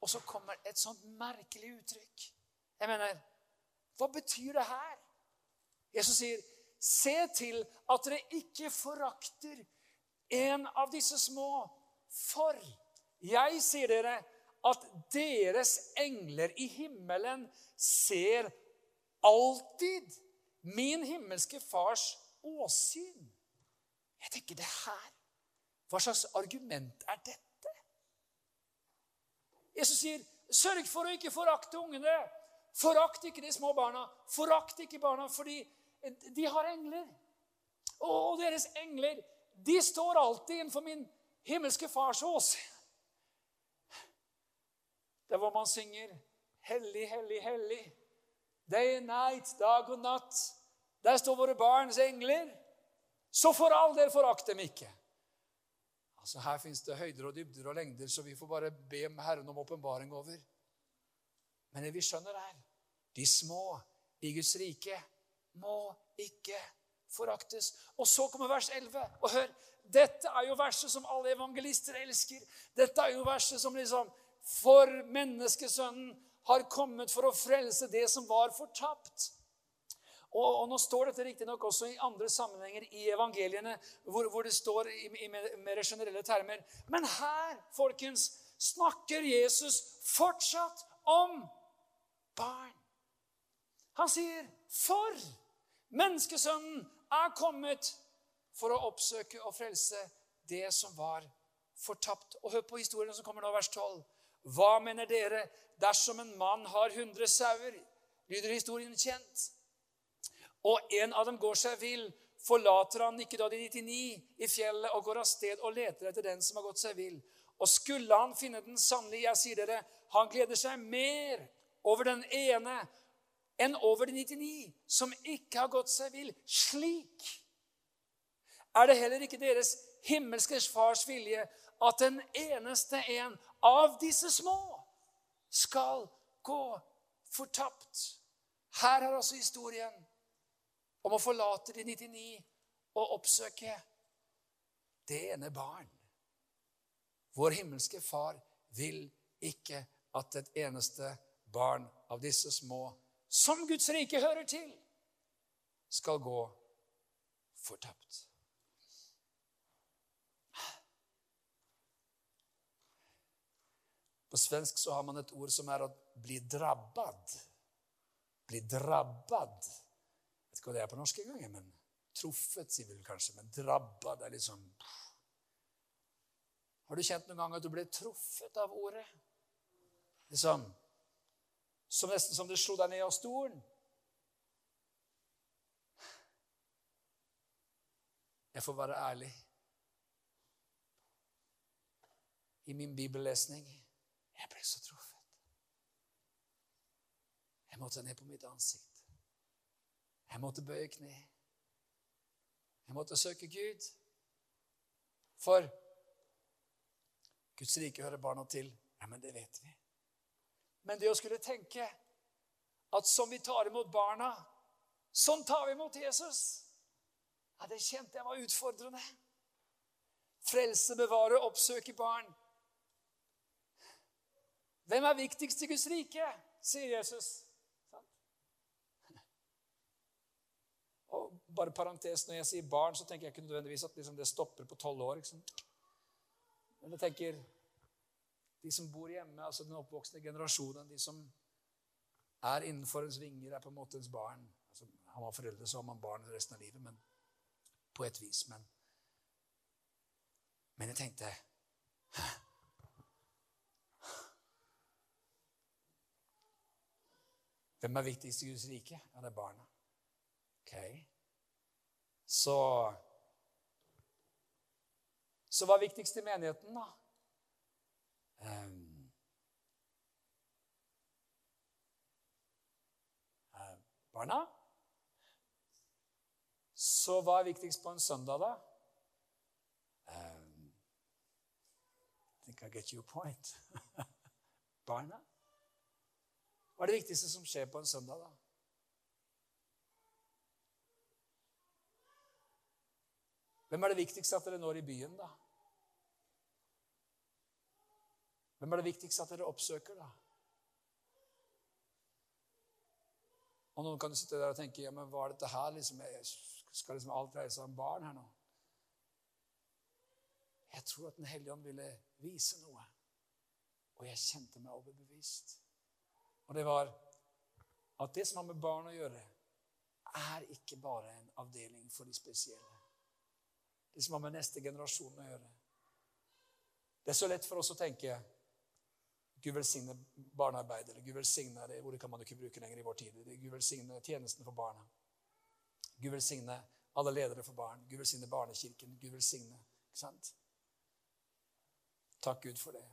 Og så kommer et sånt merkelig uttrykk. Jeg mener, hva betyr det her? Jesus sier, se til at dere ikke forakter en av disse små. For jeg sier dere at deres engler i himmelen ser alltid min himmelske fars åsyn. Jeg tenker det her Hva slags argument er dette? Jesus sier, 'Sørg for å ikke forakte ungene.' Forakt ikke de små barna. Forakt ikke barna, fordi de har engler. Og deres engler, de står alltid innenfor min himmelske fars Ås. Det er hvor man synger 'Hellig, hellig, hellig'. Day and night, dag og natt. Der står våre barns engler. Så for all del forakt dem ikke. Altså Her fins det høyder og dybder og lengder, så vi får bare be Herren om åpenbaring over. Men det vi skjønner er de små i Guds rike må ikke foraktes. Og så kommer vers 11. Og hør, dette er jo verset som alle evangelister elsker. Dette er jo verset som liksom For menneskesønnen har kommet for å frelse det som var fortapt. Og, og Nå står dette riktignok også i andre sammenhenger i evangeliene, hvor, hvor det står i, i mer generelle termer. Men her, folkens, snakker Jesus fortsatt om barn. Han sier, 'For menneskesønnen er kommet for å oppsøke og frelse det som var fortapt.' Og hør på historien som kommer nå, vers 12. Hva mener dere dersom en mann har 100 sauer? Lyder historien kjent? Og en av dem går seg vill. Forlater han ikke da de 99 i fjellet og går av sted og leter etter den som har gått seg vill? Og skulle han finne den sannelig, jeg sier dere, han gleder seg mer over den ene enn over de 99 som ikke har gått seg vill. Slik er det heller ikke deres himmelske fars vilje at den eneste en av disse små skal gå fortapt. Her er altså historien om å forlate de 99 og oppsøke det ene barn. Vår himmelske far vil ikke at et eneste barn av disse små som Guds rike hører til, skal gå fortapt. På svensk så har man et ord som er å bli drabbad. Bli drabbad. Jeg vet ikke hva det er på norsk engang, men truffet, sier vi kanskje. Men drabbad er litt sånn Har du kjent noen gang at du ble truffet av ordet? Liksom som nesten som det slo deg ned av stolen. Jeg får være ærlig. I min bibellesning jeg ble så truffet. Jeg måtte ned på mitt ansikt. Jeg måtte bøye kne. Jeg måtte søke Gud. For Guds rike hører barna til. Ja, men det vet vi. Men det å skulle tenke at som vi tar imot barna, sånn tar vi imot Jesus ja, Det kjente jeg var utfordrende. Frelse, bevare, oppsøke barn. Hvem er viktigst i Guds rike? sier Jesus. [laughs] Og bare parentes, Når jeg sier barn, så tenker jeg ikke nødvendigvis at liksom det stopper på tolv år. Men jeg tenker de som bor hjemme, altså den oppvoksende generasjonen, de som er innenfor ens vinger, er på en måte ens barn. Altså, har foreldre, så har man barn resten av livet, men på et vis. Men, men jeg tenkte Hvem er viktigst i Guds rike? Ja, det er barna. Ok. Så Så hva er viktigst i menigheten, da? Um, barna? Så hva er viktigst på en søndag, da? Um, I think I get your point. [laughs] Barna? Hva er det viktigste som skjer på en søndag, da? Hvem er det viktigste at dere når i byen, da? Hvem er det viktigste at dere oppsøker, da? Og noen kan sitte der og tenke ja, men hva er dette her? Liksom, jeg skal liksom alt dreie seg om barn her nå? Jeg tror at Den hellige ånd ville vise noe. Og jeg kjente meg overbevist. Og det var at det som har med barn å gjøre, er ikke bare en avdeling for de spesielle. Det som har med neste generasjon å gjøre. Det er så lett for oss å tenke Gud velsigne barnearbeidere. Gud velsigne det ordet kan man ikke bruke lenger i vår tid. Gud velsigne tjenestene for barna. Gud velsigne alle ledere for barn. Gud velsigne barnekirken. Gud velsigne Ikke sant? Takk Gud for det.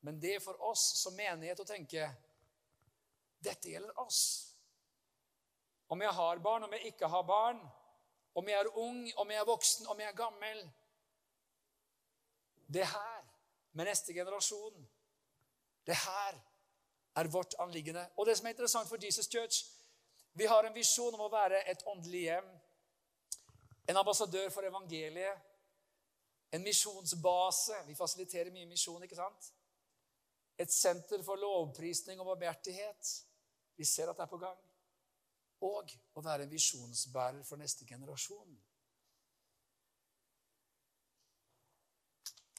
Men det er for oss som menighet å tenke dette gjelder oss. Om jeg har barn, om jeg ikke har barn, om jeg er ung, om jeg er voksen, om jeg er gammel Det her, med neste generasjon, det her er vårt anliggende. Og det som er interessant for Jesus Church Vi har en visjon om å være et åndelig hjem. En ambassadør for evangeliet. En misjonsbase. Vi fasiliterer mye misjon, ikke sant? Et senter for lovprisning og barmhjertighet. Vi ser at det er på gang. Og å være en visjonsbærer for neste generasjon.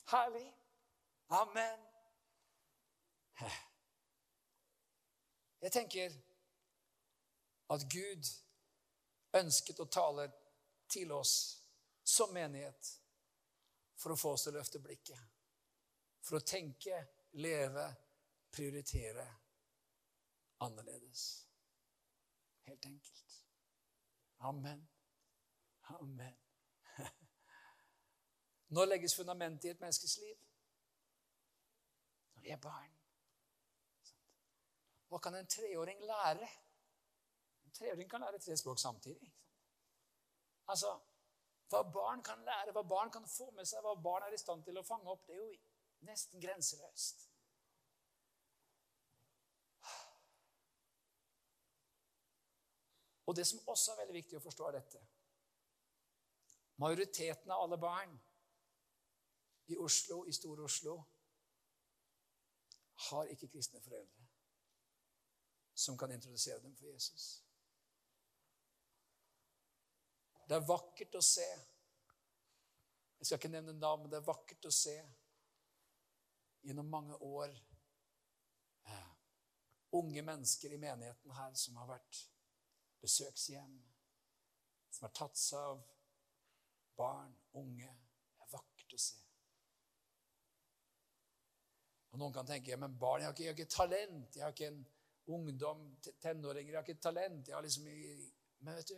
Herlig. Amen. Jeg tenker at Gud ønsket å tale til oss som menighet for å få oss til å løfte blikket. For å tenke, leve, prioritere annerledes. Helt enkelt. Amen. Amen. [laughs] Nå legges fundamentet i et menneskes liv? Når vi er barn. Hva kan en treåring lære? En treåring kan lære tre språk samtidig. Altså, Hva barn kan lære, hva barn kan få med seg, hva barn er i stand til å fange opp, det er jo nesten grenseløst. Og det som også er veldig viktig å forstå, er dette. Majoriteten av alle barn i Oslo, i Stor-Oslo, har ikke kristne foreldre som kan introdusere dem for Jesus. Det er vakkert å se. Jeg skal ikke nevne navn, men det er vakkert å se gjennom mange år eh, unge mennesker i menigheten her som har vært besøkshjem, som har tatt seg av barn, unge. Det er vakkert å se. Og Noen kan tenke ja, men barn, jeg har ikke, jeg har ikke talent. jeg har ikke en ungdom, tenåringer. Jeg har ikke talent. Jeg har liksom Men vet du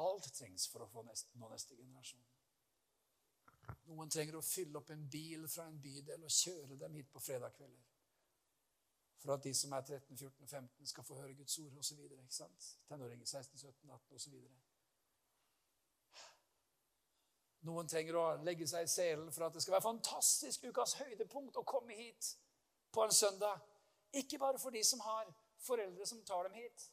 Alt trengs for å få neste, nå neste generasjon. Noen trenger å fylle opp en bil fra en bydel og kjøre dem hit på fredagskvelder. For at de som er 13, 14, 15, skal få høre Guds ord osv. Tenåringer 16, 17, 18 osv. Noen trenger å legge seg i selen for at det skal være fantastisk ukas høydepunkt å komme hit på en søndag. Ikke bare for de som har foreldre som tar dem hit,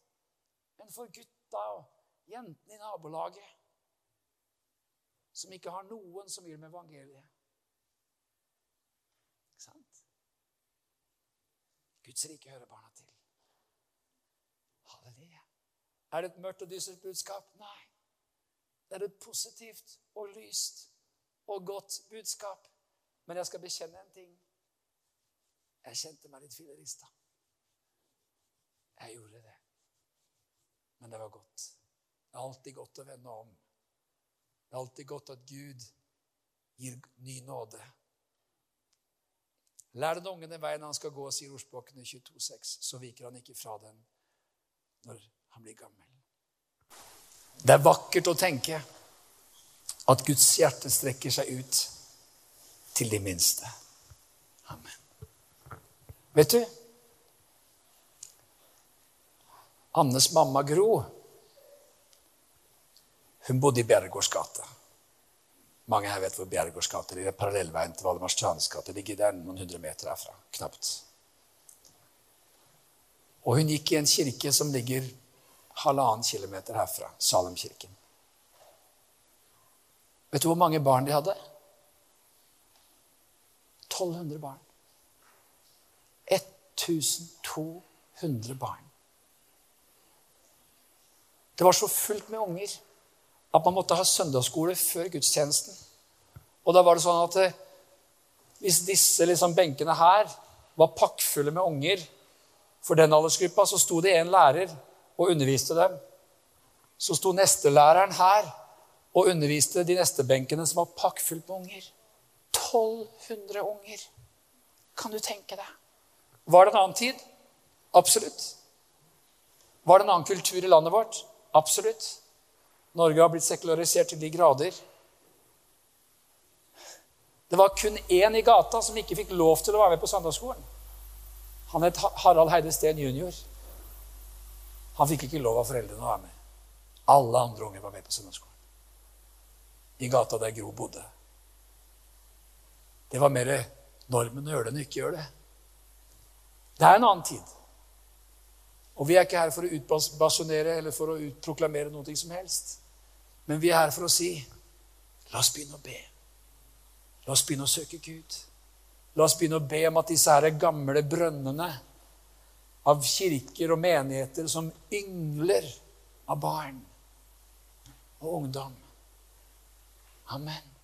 men for gutta og jentene i nabolaget som ikke har noen som gir dem evangeliet. Ikke sant? Guds rike hører barna til. Halleluja. Er det et mørkt og dystert budskap? Nei. Det er et positivt og lyst og godt budskap. Men jeg skal bekjenne en ting. Jeg kjente meg litt fillerista. Jeg gjorde det. Men det var godt. Det er alltid godt å vende om. Det er alltid godt at Gud gir ny nåde. Lær den ungen den veien han skal gå, sier ordspråkene 22,6. Så viker han ikke fra den når han blir gammel. Det er vakkert å tenke at Guds hjerte strekker seg ut til de minste. Amen. Vet du Annes mamma Gro hun bodde i Bjerregårds gate. Mange her vet hvor Bjerregårds gate ligger. Parallellveien til Valdemarsstranes gate ligger der noen hundre meter herfra. Knapt. Og hun gikk i en kirke som ligger halvannen kilometer herfra. Salemkirken. Vet du hvor mange barn de hadde? 1200 barn. 1200 barn. Det var så fullt med unger at man måtte ha søndagsskole før gudstjenesten. Og da var det sånn at eh, hvis disse liksom, benkene her var pakkfulle med unger for den aldersgruppa, så sto det en lærer og underviste dem. Så sto nestelæreren her og underviste de neste benkene som var pakkfullt med unger. 1200 unger. Kan du tenke deg? Var det en annen tid? Absolutt. Var det en annen kultur i landet vårt? Absolutt. Norge har blitt sekularisert til de grader. Det var kun én i gata som ikke fikk lov til å være med på søndagsskolen. Han het Harald Heide Steen jr. Han fikk ikke lov av foreldrene å være med. Alle andre unger var med på søndagsskolen. I gata der Gro bodde. Det var mer normen å gjøre det enn å ikke gjøre det. Det er en annen tid. Og vi er ikke her for å utbasunere eller for å utproklamere noe som helst. Men vi er her for å si la oss begynne å be. La oss begynne å søke Gud. La oss begynne å be om at disse her gamle brønnene av kirker og menigheter som yngler av barn og ungdom Amen.